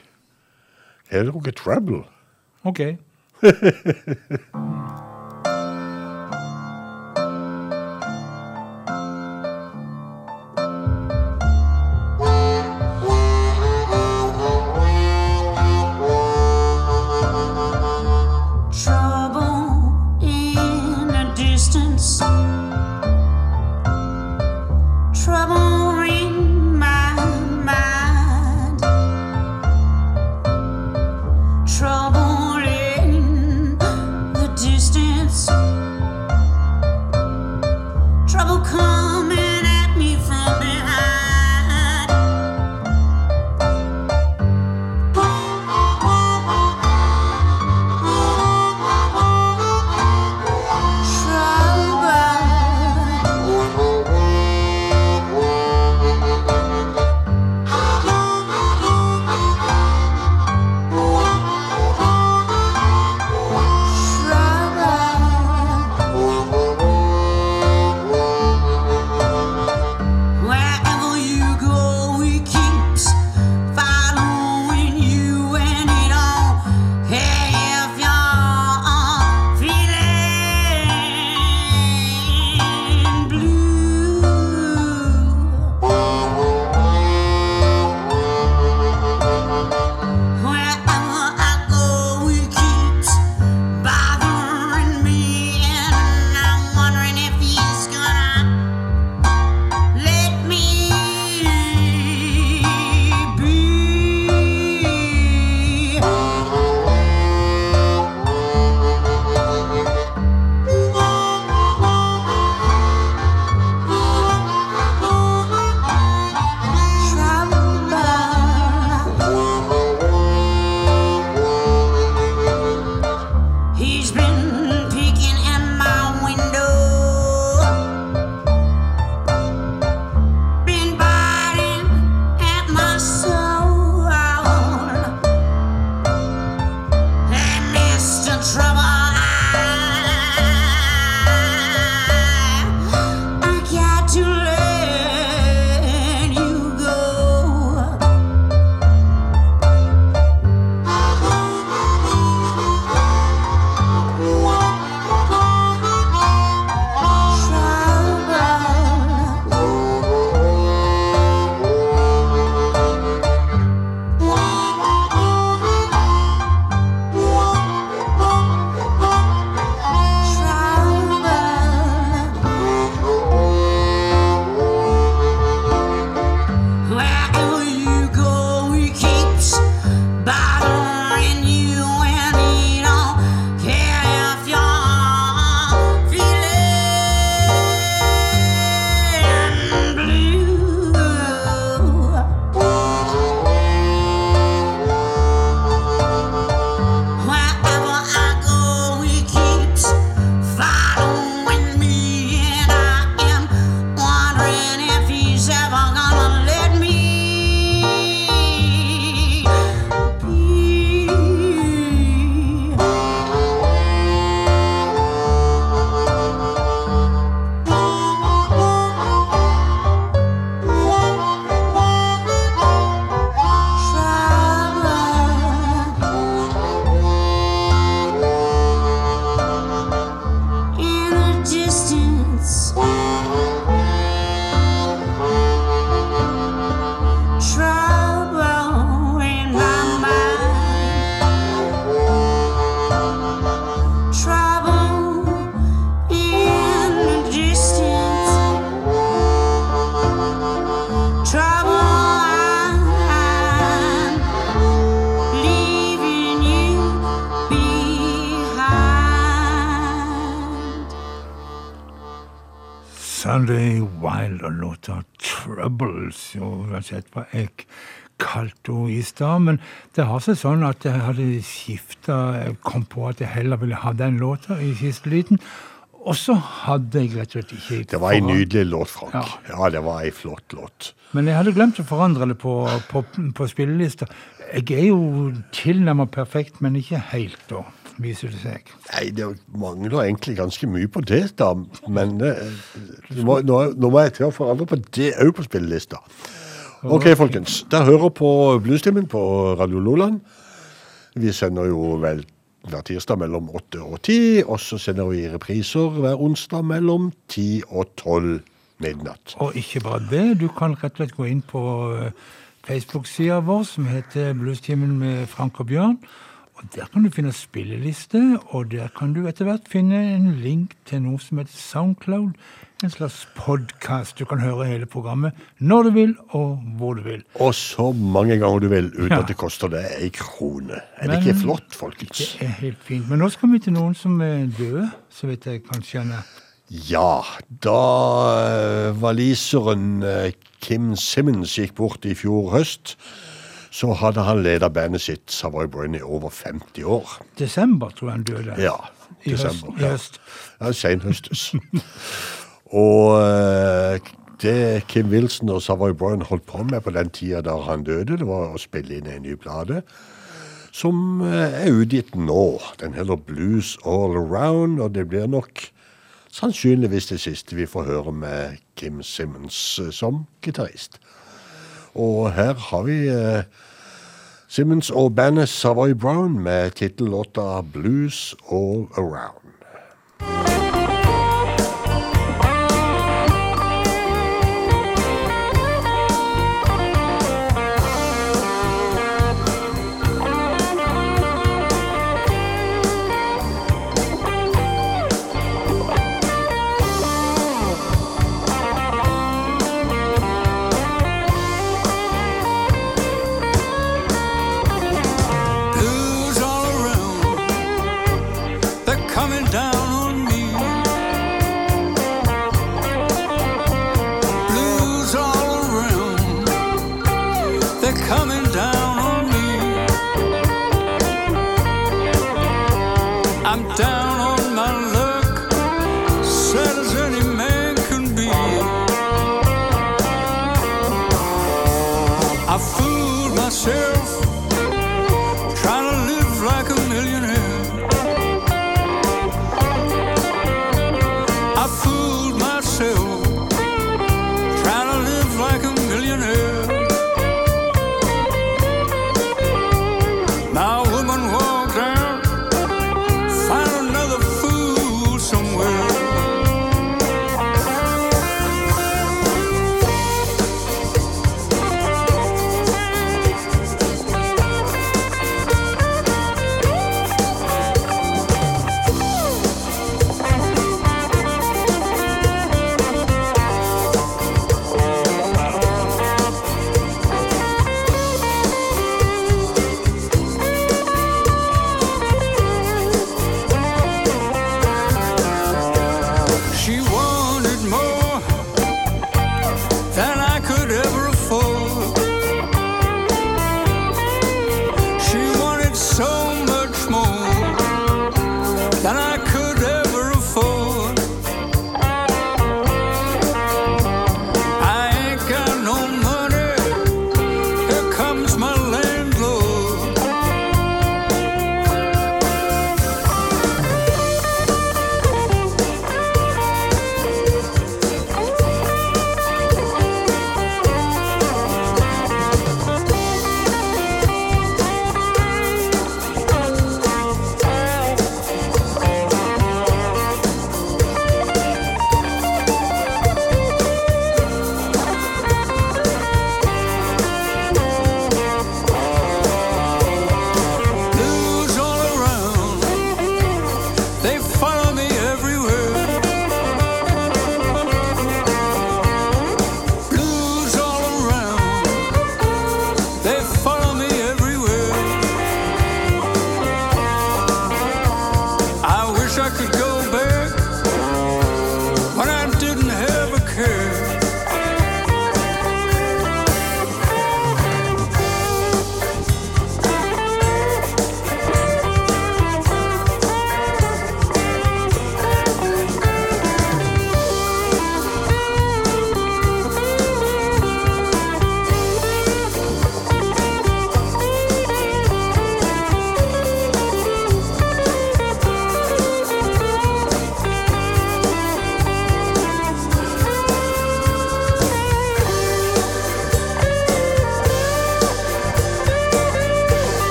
Er det noe trouble? Ok. [LAUGHS] uansett hva jeg kalte henne i stad. Men det har seg sånn at jeg hadde skifta Jeg kom på at jeg heller ville ha den låta i siste liten. Og så hadde jeg rett og slett ikke Det var ei nydelig låt, Frank. Ja. Ja, det var ei flott låt. Men jeg hadde glemt å forandre det på, på, på spillelista. Jeg er jo tilnærmet perfekt, men ikke helt, da, viser det seg. Nei, det mangler egentlig ganske mye på det, da. Men det, nå, må, nå, nå må jeg til å forandre på det òg på spillelista. OK, folkens. Dere hører på Bluestimen på Radio Loland. Vi sender jo vel hver tirsdag mellom 8 og 10, og så sender vi repriser hver onsdag mellom 10 og 12 midnatt. Og ikke bare det, du kan rett og slett gå inn på eh, Facebook-sida vår som heter Bluestimen med Frank og Bjørn. Og Der kan du finne spilleliste, og der kan du etter hvert finne en link til noe som heter Soundcloud. En slags podkast. Du kan høre hele programmet når du vil, og hvor du vil. Og så mange ganger du vil, uten Ja. at det koster deg ei krone. Er det Men- ikke flott, folkens? Det er helt fint. Men nå skal vi til noen som er døde, så vidt jeg kan skjønne. Ja, da eh, waliseren eh, Kim Simmons gikk bort i fjor høst, så hadde han leda bandet sitt Savoy Brun i over 50 år. Desember, tror jeg han døde. Ja, I høst- desember. i ja. høst. Ja, senhøstes. [LAUGHS] og eh, det Kim Wilson og Savoy Brown holdt på med på den tida da han døde, det var å spille inn en ny plate. Som eh, er utgitt nå. Den heter Blues All Around, og det blir nok sannsynligvis det siste vi får høre med Kim Simmons eh, som gitarist. Og her har vi eh, Simmons og bandet Savoy Brown med tittellåta Blues All Around.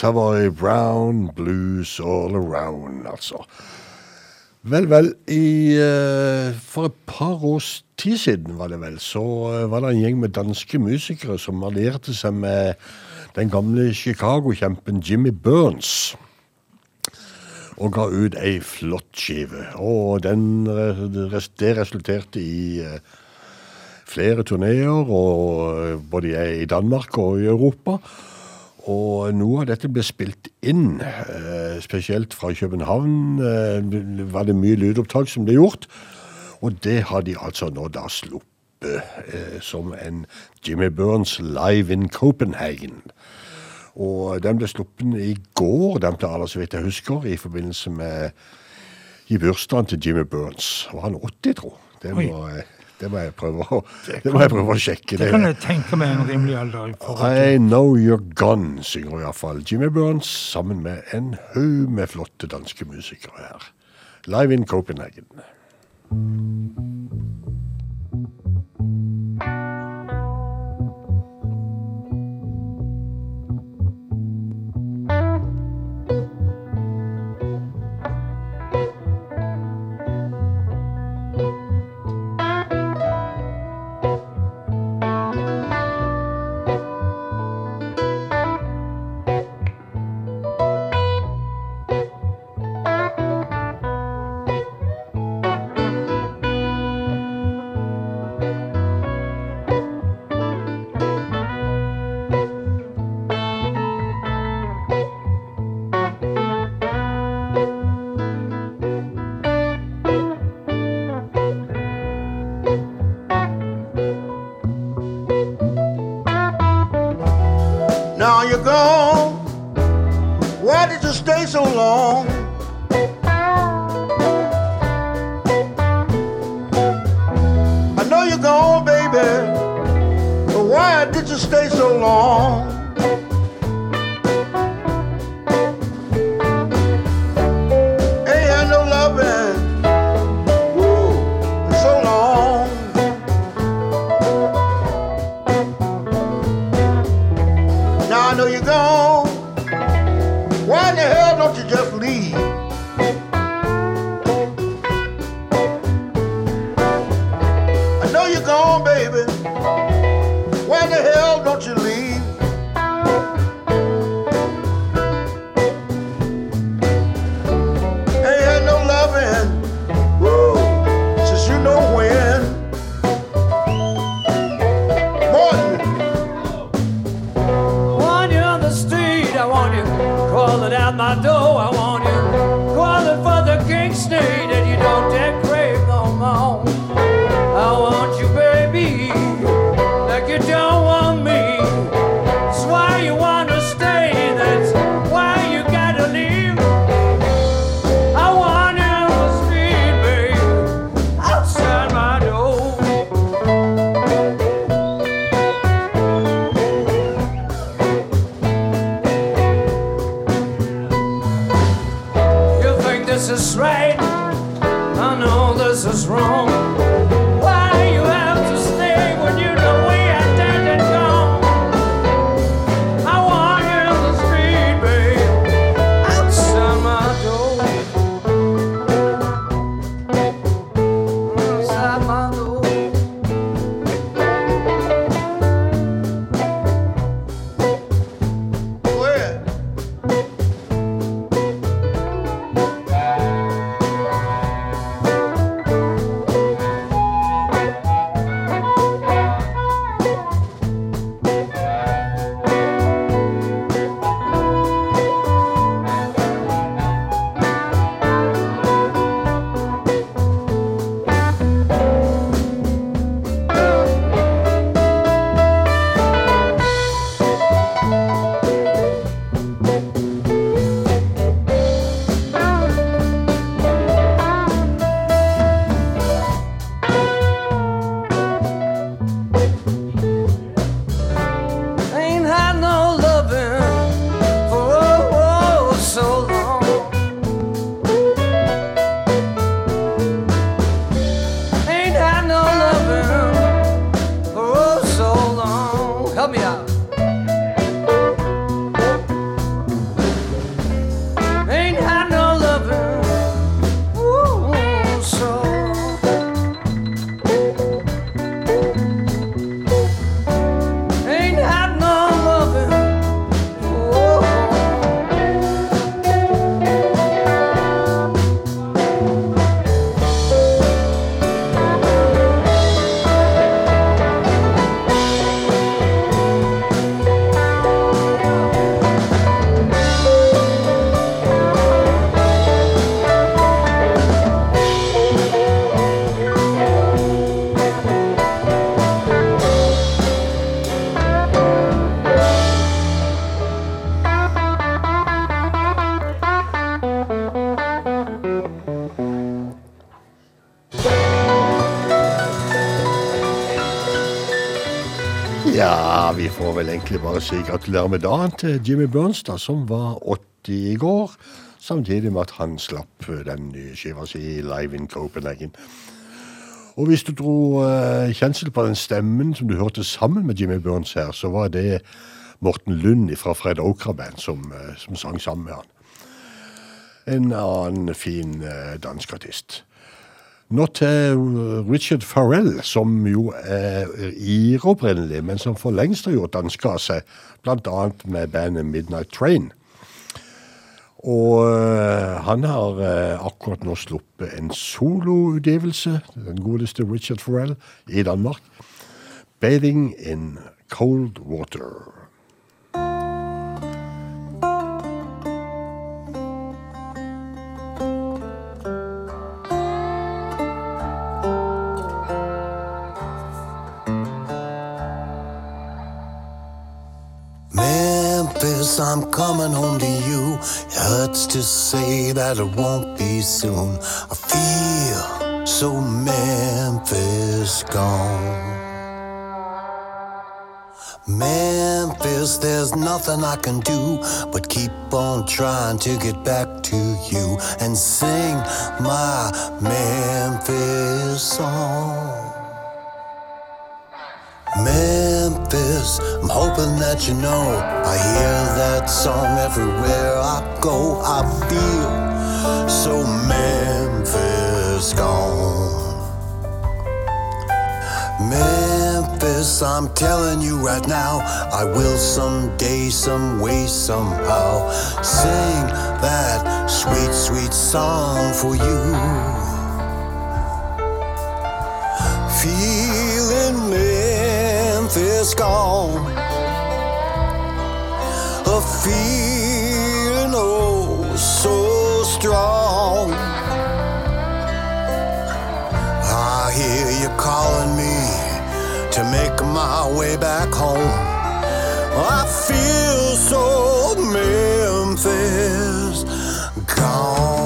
Savoy Brown, blues all around, altså. Vel, vel, i, eh, for et par års tid siden var det vel, så eh, var det en gjeng med danske musikere som allierte seg med den gamle Chicago-kjempen Jimmy Burns. Og ga ut ei flott skive. Og den, det resulterte i eh, flere turneer, både i Danmark og i Europa. Og noe av dette ble spilt inn, eh, spesielt fra København. eh, var det mye lydopptak som ble gjort. Og det har de altså nå da sluppet eh, som en Jimmy Burns live in Copenhagen. Og den ble sluppet i går, den planen, så vidt jeg husker, i forbindelse med i bursdagen til Jimmy Burns. Var han 80, tro? Det må, det må jeg prøve å, det må jeg prøve å sjekke. Det kan jeg tenke meg en rimelig alder i. Know You're Gone, synger iallfall Jimmy Burns sammen med en haug med flotte danske musikere her. Live in Copenhagen. Egentlig bare si gratulerer med dagen til Jimmy Bernstad, som var 80 i går. Samtidig med at han slapp den nye skiva si live in Copenhagen. Og hvis du dro eh, kjensel på den stemmen som du hørte sammen med Jimmy Burns her, så var det Morten Lund fra Fred Okra Band som, eh, som sang sammen med han. En annen fin eh, dansk artist. Nå til Richard Farrell, som jo er ir opprinnelig, men som for lengst har gjort dansk av seg, annet med bandet Midnight Train. Og øh, han har øh, akkurat nå sluppet en soloutgivelse, den godeste Richard Farrell, i Danmark. 'Bathing in Cold Water'. I'm coming home to you. It hurts to say that it won't be soon. I feel so Memphis gone. Memphis, there's nothing I can do but keep on trying to get back to you and sing my Memphis song. Memphis, I'm hoping that you know I hear that song everywhere I go. I feel so Memphis gone. Memphis, I'm telling you right now, I will someday, some way, somehow sing that sweet, sweet song for you. Feeling Memphis gone. A feeling oh so strong. I hear you calling me to make my way back home. I feel so Memphis gone.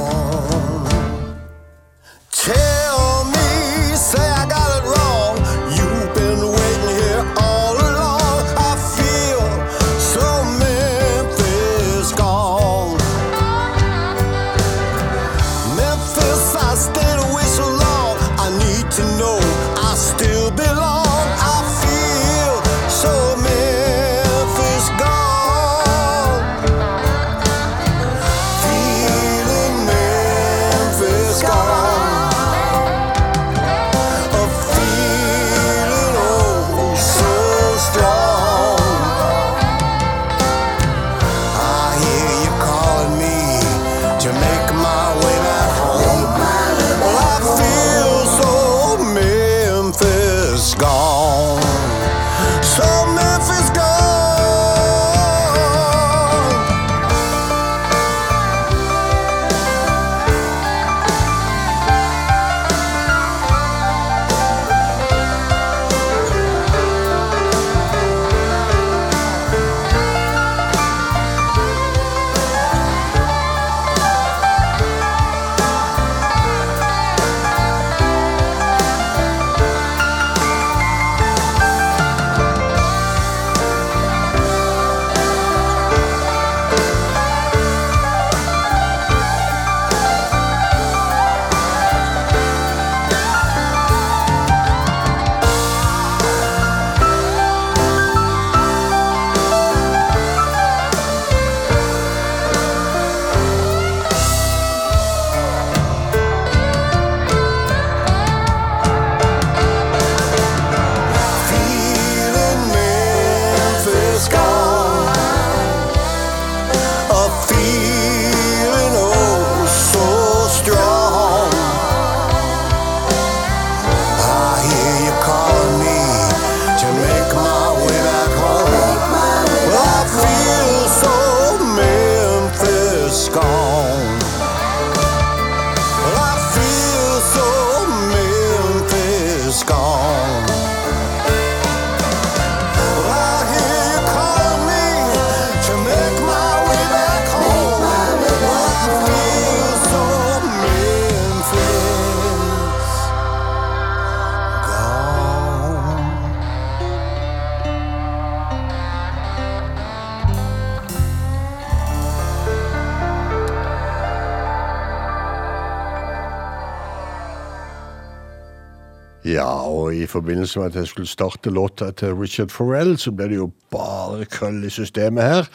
Og i forbindelse med at jeg skulle starte låta til Richard Farrell, så ble det jo bare krøll i systemet her.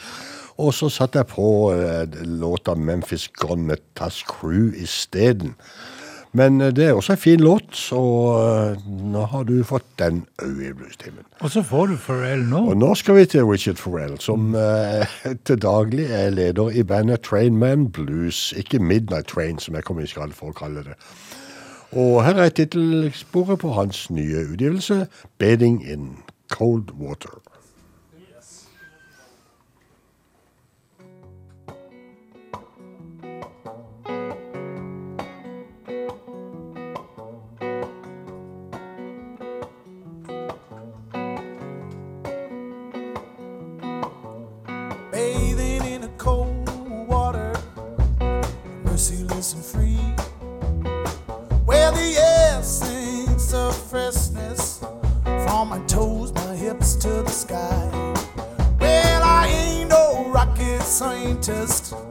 Og så satte jeg på eh, låta Memphis Gone med Tass Crew isteden. Men eh, det er også en fin låt, så eh, nå har du fått den òg i bluestimen. Og så får du Pharrell nå. Og nå skal vi til Richard Farrell, som eh, [LAUGHS] til daglig er leder i bandet Trainman Blues. Ikke Midnight Train, som jeg kommer i skade for å kalle det. Og her er tittelsporet på hans nye utgivelse, 'Bedding in Cold Water'. Just.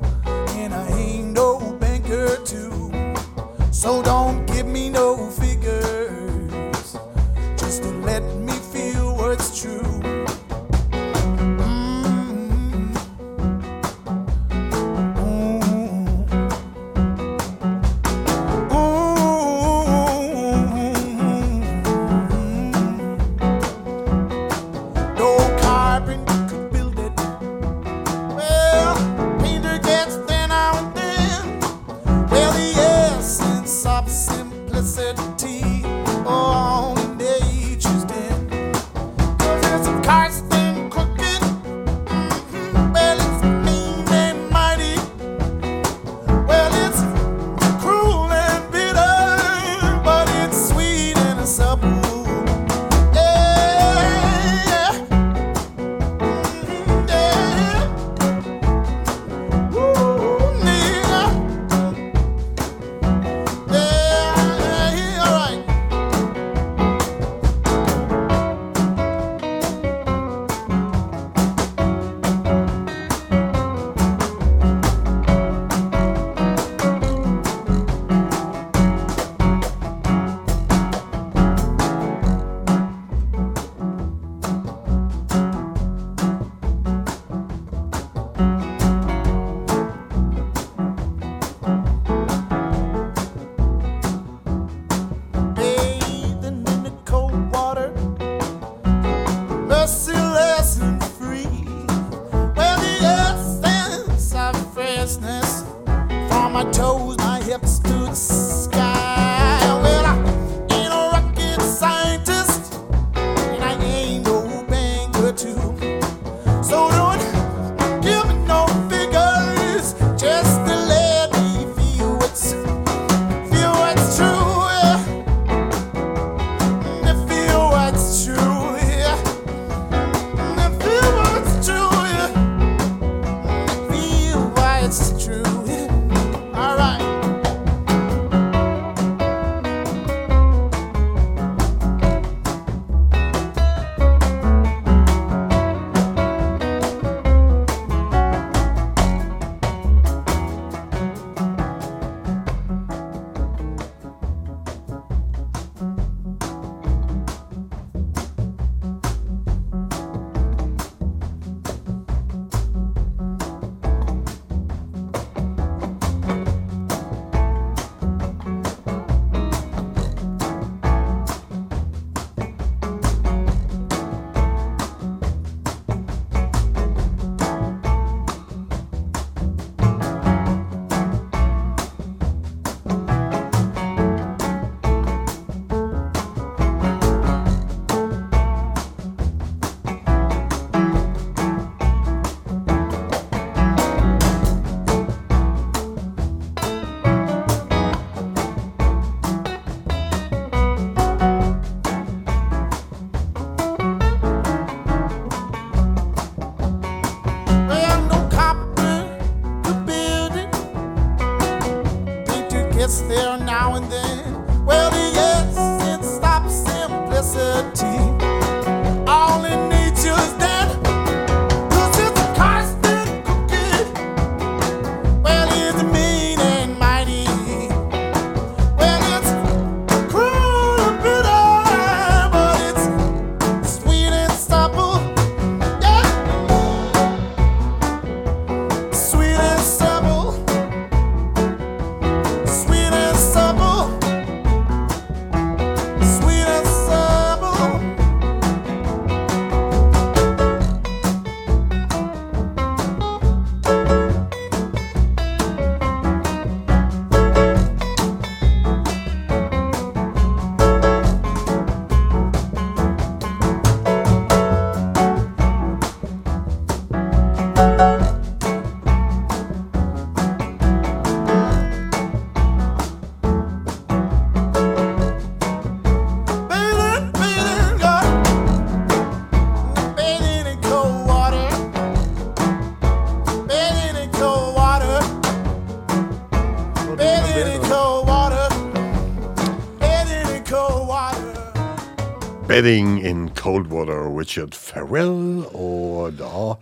'Wedding in Coldwater', Richard Farrell. Og da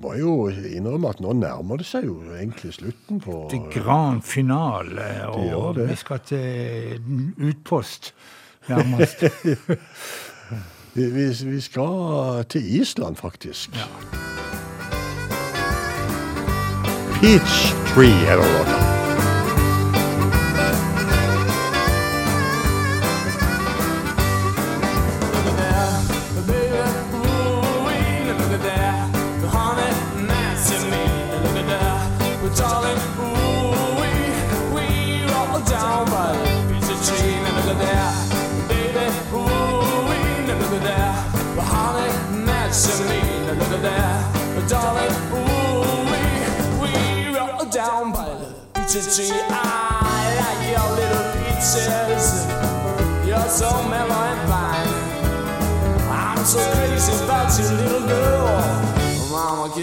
må jeg jo innrømme at nå nærmer det seg jo egentlig slutten på Det grand finale, og det. vi skal til utpost, nærmest. [LAUGHS] Vi, vi, vi skal til Island, faktisk. Peach Tree heter låta.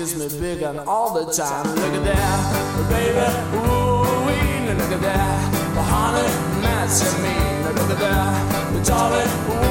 Kiss me big and all the time. Look at that, baby. Ooh, wee, look at that. The honey matching me. Look at that, darling.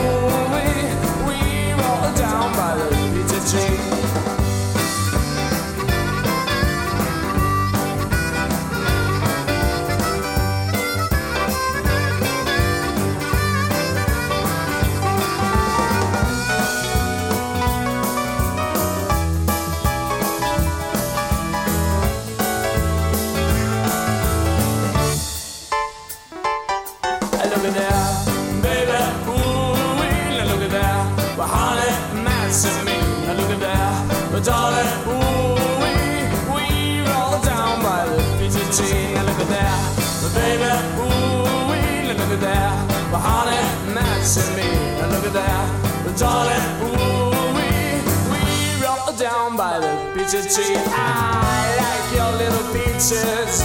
I like your little peaches.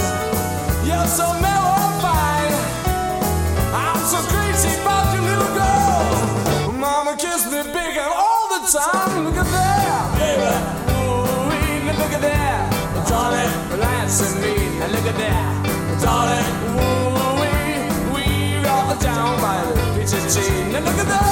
You're so mellow and fine. I'm so crazy about you, little girl. Mama kiss me big and all the time. Look at that, baby. Ooh, look at that. Darling, relaxing me. And look at that, darling. Ooh, wee, we roll down by the peachy tree. Now look at that,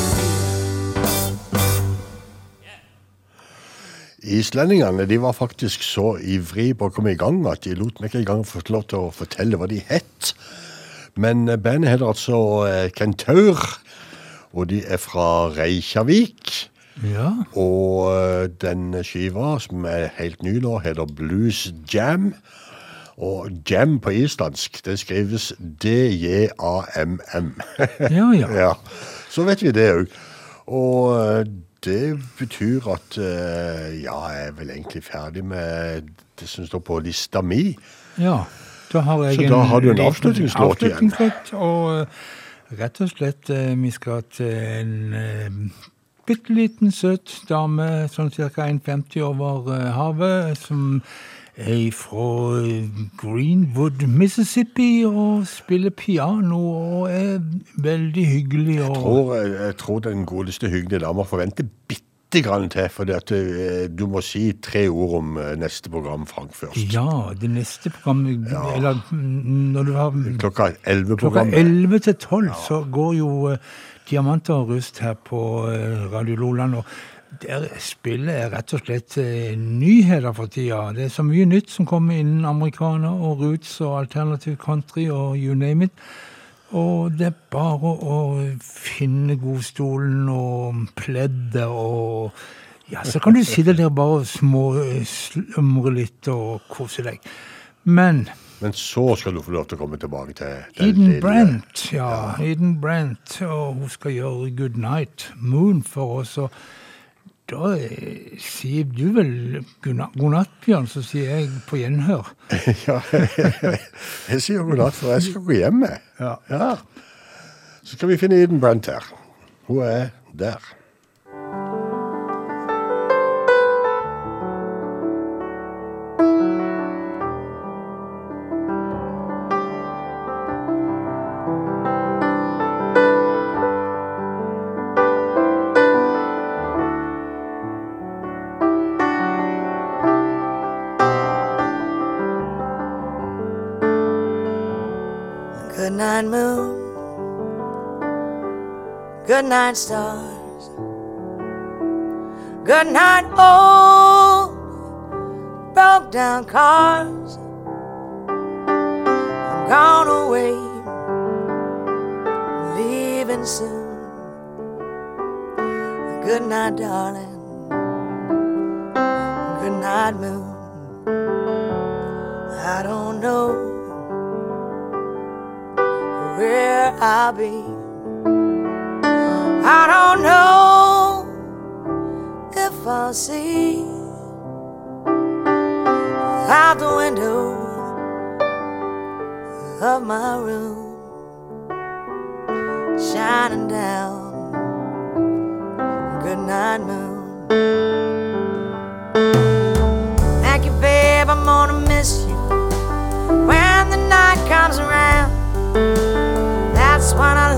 Islendingene de var faktisk så ivrige på å komme i gang at de lot meg ikke engang få lov til å fortelle hva de het. Men eh, bandet heter altså eh, Kentaur, og de er fra Reykjavik. Ja. Og eh, den skiva, som er helt ny nå, heter Blues Jam. Og jam på islandsk, det skrives D-J-A-M-M. Ja, ja. [LAUGHS] ja. Så vet vi det òg. Og det betyr at eh, ja, jeg er vel egentlig ferdig med det som står på lista mi. Ja, da har jeg Så da har du en avslutningslåt igjen. Og eh, rett og slett, eh, vi skal til en bitte liten søt dame, sånn ca. 1,50 over havet, som fra Greenwood, Mississippi, og spiller piano og er veldig hyggelig. Og, Jeg tror, jeg, tror den godeste hyggelige dama forventer bitte grann til, for du må si tre ord om eh, neste program, Frank, først. Ja, det neste programmet Eller mm, når du har Klokka 11 Klokka. 11 til 12 så går jo eh, Diamanter og rust her på eh, Radio Loland. og der spiller jeg rett og slett eh, nyheter for tida. Det er så mye nytt som kommer innen amerikaner og roots og alternative country og you name it. Og det er bare å finne godstolen og pleddet og Ja, så kan du sitte der bare og småslumre litt og kose deg. Men Men så skal du få lov til å komme tilbake til den Eden Brent, ja. Eden Brent, og hun skal gjøre Good Night Moon for oss. og Da eh, sier du vel god natt, Bjørn, så sier jeg på gjenhør. [LAUGHS] ja, jeg sier god natt, for jeg skal gå hjem. jeg. Ja. Så skal vi finne Eden Brent her. Hun er der. Night, stars. Good night, old broke down cars. I'm gone away, leaving soon. Good night, darling. Good night, moon. I don't know where I'll be. I don't know if I'll see out the window of my room shining down. Good night, moon. Thank you, babe. I'm gonna miss you when the night comes around. That's when I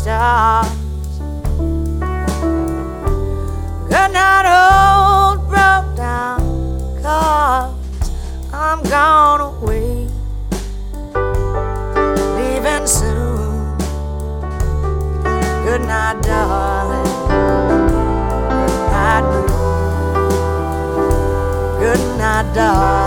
stars. Good night, old broke down cars. I'm gone away, leaving soon. Good night, darling. Good night. Good night, darling.